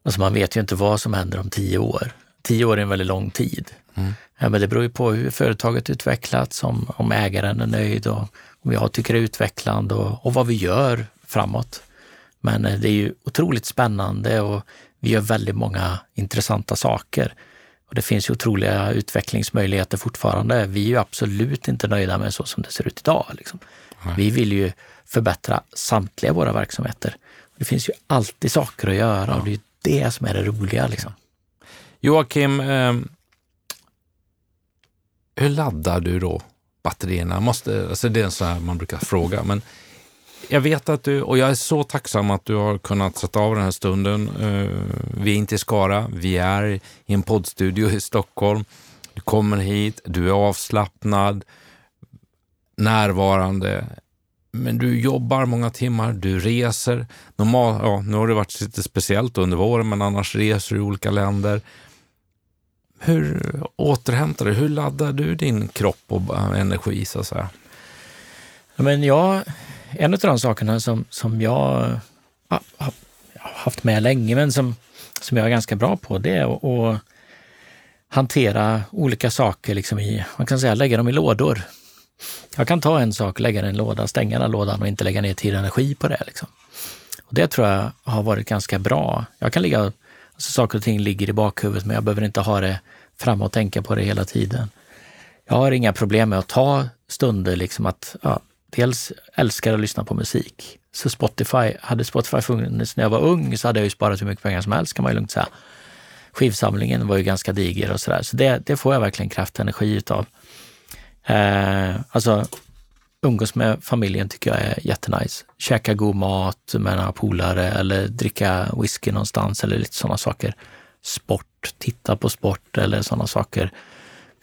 Alltså man vet ju inte vad som händer om tio år. Tio år är en väldigt lång tid. Mm. Ja, men det beror ju på hur företaget utvecklats, om, om ägaren är nöjd och om jag tycker det är utvecklande och, och vad vi gör framåt. Men eh, det är ju otroligt spännande och vi gör väldigt många intressanta saker. Och det finns ju otroliga utvecklingsmöjligheter fortfarande. Vi är ju absolut inte nöjda med så som det ser ut idag. Liksom. Vi vill ju förbättra samtliga våra verksamheter. Det finns ju alltid saker att göra och det är det som är det roliga. Liksom. Joakim, eh, hur laddar du då batterierna? Måste, alltså det är en sån här man brukar fråga, men jag vet att du, och jag är så tacksam att du har kunnat sätta av den här stunden. Eh, vi är inte i Skara, vi är i en poddstudio i Stockholm. Du kommer hit, du är avslappnad, närvarande. Men du jobbar många timmar, du reser. Normal, ja, nu har det varit lite speciellt under våren, men annars reser du i olika länder. Hur återhämtar du? Hur laddar du din kropp och energi så att säga? Men jag en av de sakerna som, som jag har haft med länge, men som, som jag är ganska bra på, det är att, att hantera olika saker liksom i, man kan säga lägga dem i lådor. Jag kan ta en sak, lägga den i en låda, stänga den lådan och inte lägga ner tid och energi på det. Liksom. Och det tror jag har varit ganska bra. Jag kan ligga, alltså saker och ting ligger i bakhuvudet, men jag behöver inte ha det framme och tänka på det hela tiden. Jag har inga problem med att ta stunder, liksom att ja, dels älskar att lyssna på musik. Så Spotify, hade Spotify funnits när jag var ung så hade jag ju sparat hur mycket pengar som helst kan man ju lugnt säga. Skivsamlingen var ju ganska diger och sådär, så det, det får jag verkligen kraft och energi utav. Eh, alltså, umgås med familjen tycker jag är jättenice. Käka god mat med några polare eller dricka whisky någonstans eller lite sådana saker. Sport, titta på sport eller sådana saker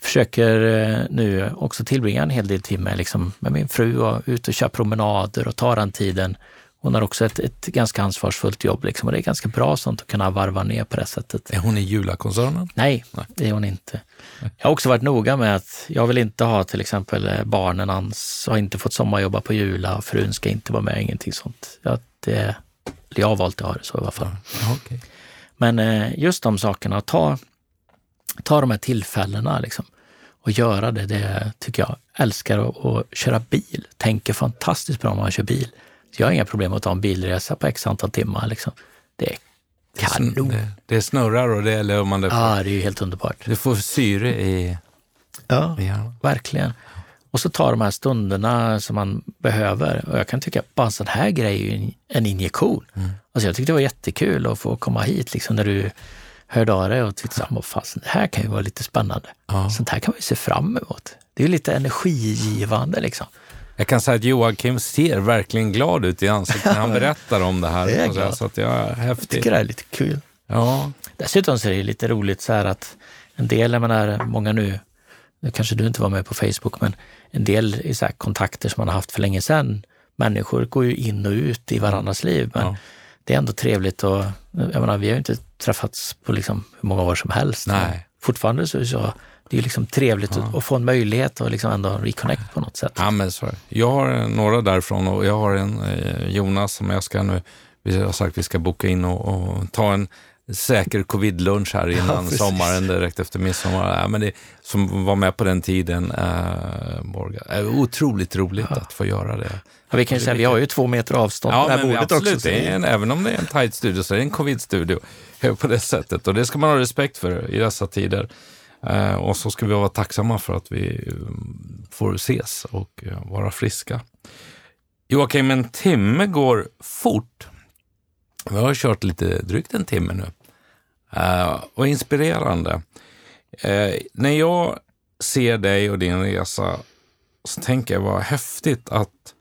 försöker eh, nu också tillbringa en hel del tid med, liksom, med min fru och ut och köra promenader och ta den tiden. Hon har också ett, ett ganska ansvarsfullt jobb liksom, och det är ganska bra sånt att kunna varva ner på det sättet. Är hon i Jula-koncernen? Nej, Nej, det är hon inte. Jag har också varit noga med att jag vill inte ha till exempel eh, barnen hans har inte fått sommarjobba på Jula och frun ska inte vara med, ingenting sånt. Jag, det, jag har valt att ha det så i alla fall. Ja, okay. Men eh, just de sakerna, att ta ta de här tillfällena liksom, och göra det. Det tycker jag. Älskar att, att köra bil. Tänker fantastiskt bra om man kör bil. Så jag har inga problem att ta en bilresa på x antal timmar. Liksom. Det är kanon. Det, det snurrar och det är man det. Ja, det är ju helt underbart. Du får syre i... Ja, ja, verkligen. Och så ta de här stunderna som man behöver. Och jag kan tycka att bara en sån här grej är en, en injektion. Mm. Alltså jag tyckte det var jättekul att få komma hit liksom när du hörde av dig och tyckte att det här kan ju vara lite spännande. Ja. Sånt här kan man ju se fram emot. Det är ju lite energigivande liksom. Jag kan säga att Joakim ser verkligen glad ut i ansiktet när han berättar om det här. Det är glad. Så att jag, är häftigt. jag tycker det är lite kul. Ja. Dessutom så är det lite roligt så här att en del, jag menar, många nu, nu kanske du inte var med på Facebook, men en del är så kontakter som man har haft för länge sedan. Människor går ju in och ut i varandras liv, men ja. det är ändå trevligt och jag menar, vi har ju inte träffats på liksom hur många år som helst. Nej. fortfarande så, så det är liksom trevligt ja. att, att, få en möjlighet att liksom ändå reconnect på något sätt. Ja, men så Jag har några därifrån och jag har en eh, Jonas som jag ska nu, vi har sagt att vi ska boka in och, och ta en säker covid-lunch här innan ja, sommaren, direkt efter midsommar. Ja, men det, som var med på den tiden. Äh, Borga. Äh, otroligt roligt ja. att få göra det. Ja, vi kan säga vi har ju två meter avstånd ja, på det här bordet absolut, också. Det är en, även om det är en tight studio så är det en covid-studio på det sättet. Och det ska man ha respekt för i dessa tider. Eh, och så ska vi vara tacksamma för att vi mm, får ses och eh, vara friska. Joakim, en timme går fort. Vi har kört lite drygt en timme nu. Eh, och inspirerande. När jag ser dig och din resa så tänker jag vad häftigt att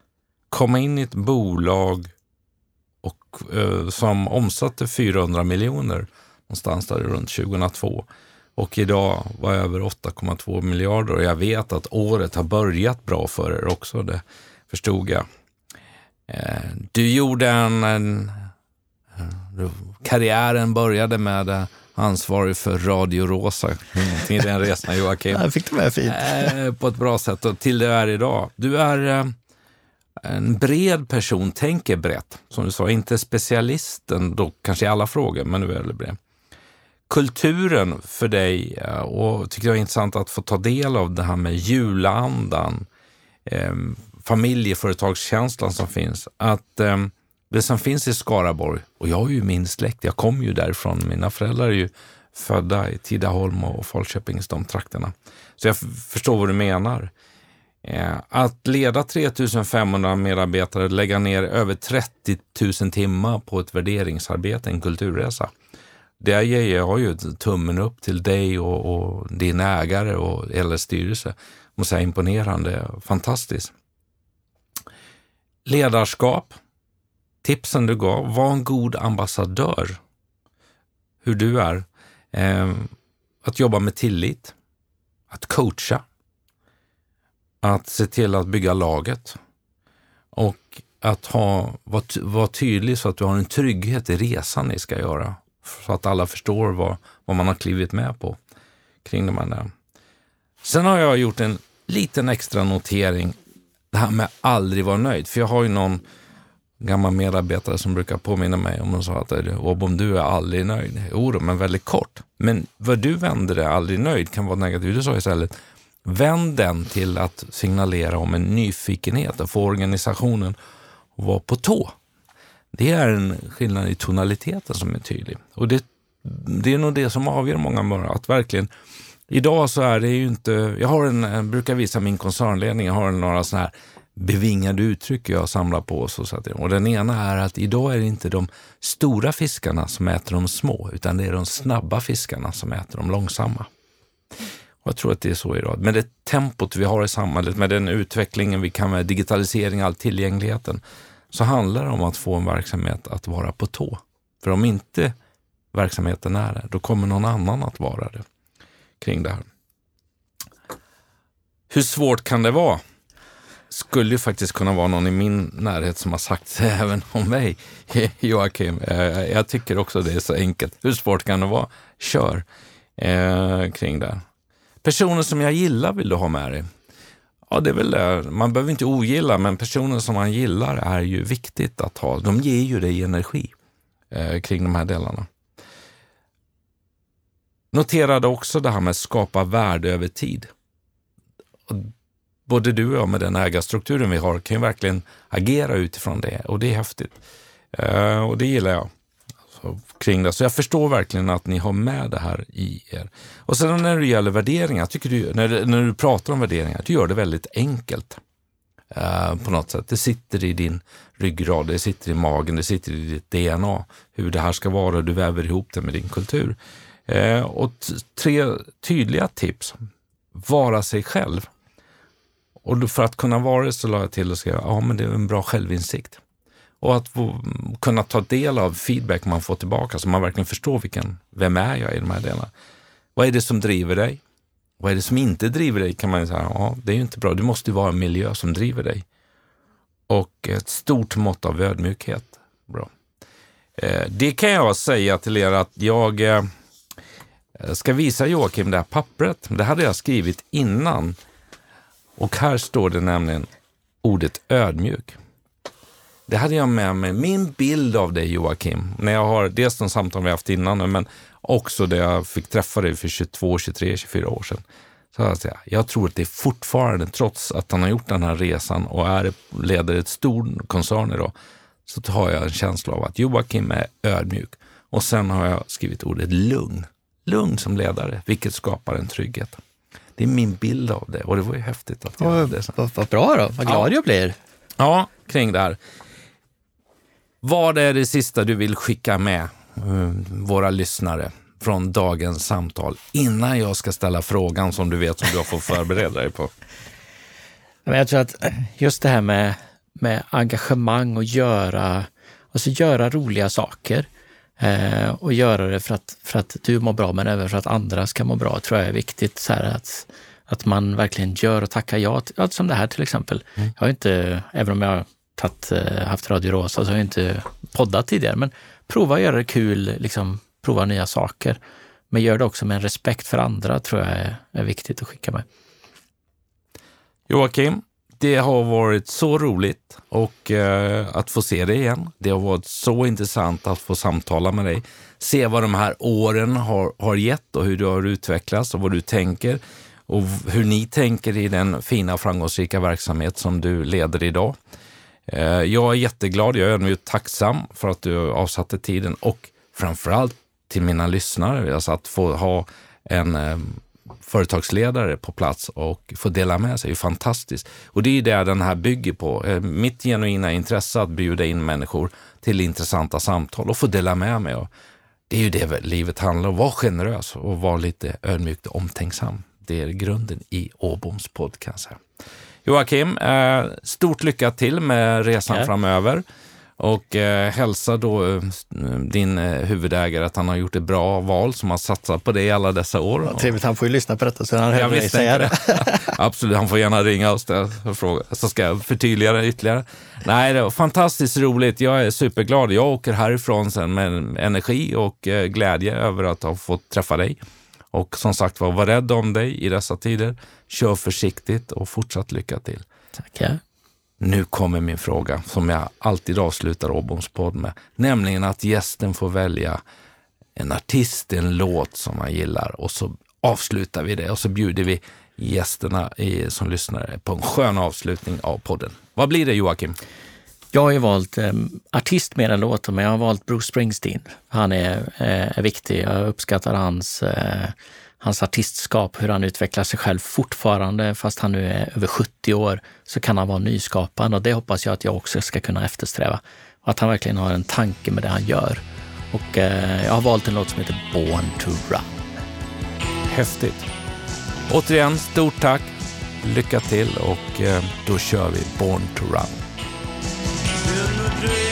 komma in i ett bolag som omsatte 400 miljoner någonstans där runt 2002 och idag var över 8,2 miljarder och jag vet att året har börjat bra för er också, det förstod jag. Du gjorde en, en Karriären började med eh, ansvarig för Radio Rosa till den resan, Joakim. Jag fick det med fint. Eh, på ett bra sätt och till det är idag. Du är eh, en bred person, tänker brett, som du sa. Inte specialisten, då kanske i alla frågor, men du är väldigt bred. Kulturen för dig, eh, och tycker jag är intressant att få ta del av det här med julandan, ehm, familjeföretagskänslan som finns. Att ehm, det som finns i Skaraborg, och jag har ju min släkt, jag kommer ju därifrån, mina föräldrar är ju födda i Tidaholm och Falköping, de trakterna. Så jag förstår vad du menar. Eh, att leda 3500 medarbetare, lägga ner över 30 000 timmar på ett värderingsarbete, en kulturresa. Där ger jag ju tummen upp till dig och, och din ägare och eller styrelse. Måste säga imponerande, fantastiskt. Ledarskap, tipsen du gav, var en god ambassadör. Hur du är. Eh, att jobba med tillit, att coacha, att se till att bygga laget och att ha, vara var tydlig så att du har en trygghet i resan ni ska göra. Så att alla förstår vad, vad man har klivit med på kring de här. Sen har jag gjort en liten extra notering, det här med aldrig vara nöjd. För jag har ju någon gammal medarbetare som brukar påminna mig om och sa att om du är aldrig nöjd. Jo men väldigt kort. Men vad du vänder dig aldrig nöjd kan vara negativt. Du sa istället, vänd den till att signalera om en nyfikenhet och få organisationen att vara på tå. Det är en skillnad i tonaliteten som är tydlig. Och det, det är nog det som avgör många mörra, att verkligen Idag så är det ju inte, jag har en, jag brukar visa min koncernledning, jag har några sådana här bevingade uttryck jag samlar på. Så att, och den ena är att idag är det inte de stora fiskarna som äter de små, utan det är de snabba fiskarna som äter de långsamma. Jag tror att det är så idag. Med det tempot vi har i samhället, med den utvecklingen vi kan med digitalisering, all tillgängligheten, så handlar det om att få en verksamhet att vara på tå. För om inte verksamheten är det, då kommer någon annan att vara det kring det här. Hur svårt kan det vara? skulle ju faktiskt kunna vara någon i min närhet som har sagt det även om mig, Joakim. Eh, jag tycker också det är så enkelt. Hur svårt kan det vara? Kör eh, kring det. Personer som jag gillar vill du ha med dig? Ja, det är väl det. Man behöver inte ogilla, men personer som man gillar är ju viktigt att ha. De ger ju dig energi eh, kring de här delarna. Noterade också det här med att skapa värde över tid. Både du och jag med den ägarstrukturen vi har kan ju verkligen agera utifrån det och det är häftigt. Eh, och det gillar jag. Kring det. Så jag förstår verkligen att ni har med det här i er. Och sen när det gäller värderingar, tycker du, när, när du pratar om värderingar, du gör det väldigt enkelt. Eh, på något sätt. Det sitter i din ryggrad, det sitter i magen, det sitter i ditt DNA. Hur det här ska vara, du väver ihop det med din kultur. Eh, och tre tydliga tips. Vara sig själv. Och för att kunna vara det så la jag till och skrev, ja men det är en bra självinsikt. Och att få, kunna ta del av feedback man får tillbaka så man verkligen förstår vilken, vem är jag i de här delarna. Vad är det som driver dig? Vad är det som inte driver dig? kan man säga, ja det är ju inte bra. Det måste ju vara en miljö som driver dig. Och ett stort mått av ödmjukhet. Bra. Eh, det kan jag säga till er att Jag eh, ska visa Joakim det här pappret. Det hade jag skrivit innan. Och här står det nämligen ordet ödmjuk. Det hade jag med mig. Min bild av dig Joakim, när jag har dels de samtal vi haft innan, men också det jag fick träffa dig för 22, 23, 24 år sedan. Så jag, säga, jag tror att det är fortfarande, trots att han har gjort den här resan och är, leder ett stor koncern idag, så har jag en känsla av att Joakim är ödmjuk. Och sen har jag skrivit ordet lugn. Lugn som ledare, vilket skapar en trygghet. Det är min bild av det och det var ju häftigt att göra det. Vad, vad bra då, vad glad ja. jag blir. Ja, kring det här. Vad är det sista du vill skicka med uh, våra lyssnare från dagens samtal innan jag ska ställa frågan som du vet som du har fått förbereda dig på? Jag tror att just det här med, med engagemang och göra, alltså göra roliga saker eh, och göra det för att, för att du mår bra men även för att andra ska må bra tror jag är viktigt. Så att, att man verkligen gör och tackar ja, till, som det här till exempel. Mm. Jag har inte, även om jag tatt, eh, haft Radio Rosa så har jag inte poddat tidigare, men prova att göra det kul, liksom, prova nya saker. Men gör det också med en respekt för andra tror jag är, är viktigt att skicka med. Joakim, det har varit så roligt och, eh, att få se dig igen. Det har varit så intressant att få samtala med dig. Se vad de här åren har, har gett och hur du har utvecklats och vad du tänker och hur ni tänker i den fina framgångsrika verksamhet som du leder idag. Eh, jag är jätteglad, jag är ödmjukt tacksam för att du avsatte tiden och framförallt till mina lyssnare, alltså att få ha en eh, företagsledare på plats och få dela med sig är fantastiskt. Och det är det den här bygger på. Eh, mitt genuina intresse att bjuda in människor till intressanta samtal och få dela med mig. Och det är ju det livet handlar om. Var generös och var lite ödmjukt omtänksam. Det är grunden i Åboms podcast. Här. Joakim, eh, stort lycka till med resan ja. framöver. Och eh, hälsa då eh, din huvudägare att han har gjort ett bra val som har satsat på det i alla dessa år. Ja, trevligt, han får ju lyssna på detta så han hör dig säga det. Absolut, han får gärna ringa oss och fråga, så ska jag förtydliga det ytterligare. Nej, det var fantastiskt roligt. Jag är superglad. Jag åker härifrån sen med energi och glädje över att ha fått träffa dig. Och som sagt var, var rädd om dig i dessa tider. Kör försiktigt och fortsatt lycka till. Tackar. Nu kommer min fråga som jag alltid avslutar Åboms podd med, nämligen att gästen får välja en artist, en låt som man gillar och så avslutar vi det och så bjuder vi gästerna som lyssnar på en skön avslutning av podden. Vad blir det Joakim? Jag har ju valt eh, artist mer än låten, men jag har valt Bruce Springsteen. Han är, eh, är viktig. Jag uppskattar hans, eh, hans artistskap, hur han utvecklar sig själv fortfarande. Fast han nu är över 70 år så kan han vara nyskapande och det hoppas jag att jag också ska kunna eftersträva. Och att han verkligen har en tanke med det han gör. Och eh, jag har valt en låt som heter Born to Run. Häftigt. Återigen, stort tack. Lycka till och eh, då kör vi Born to Run. in the day.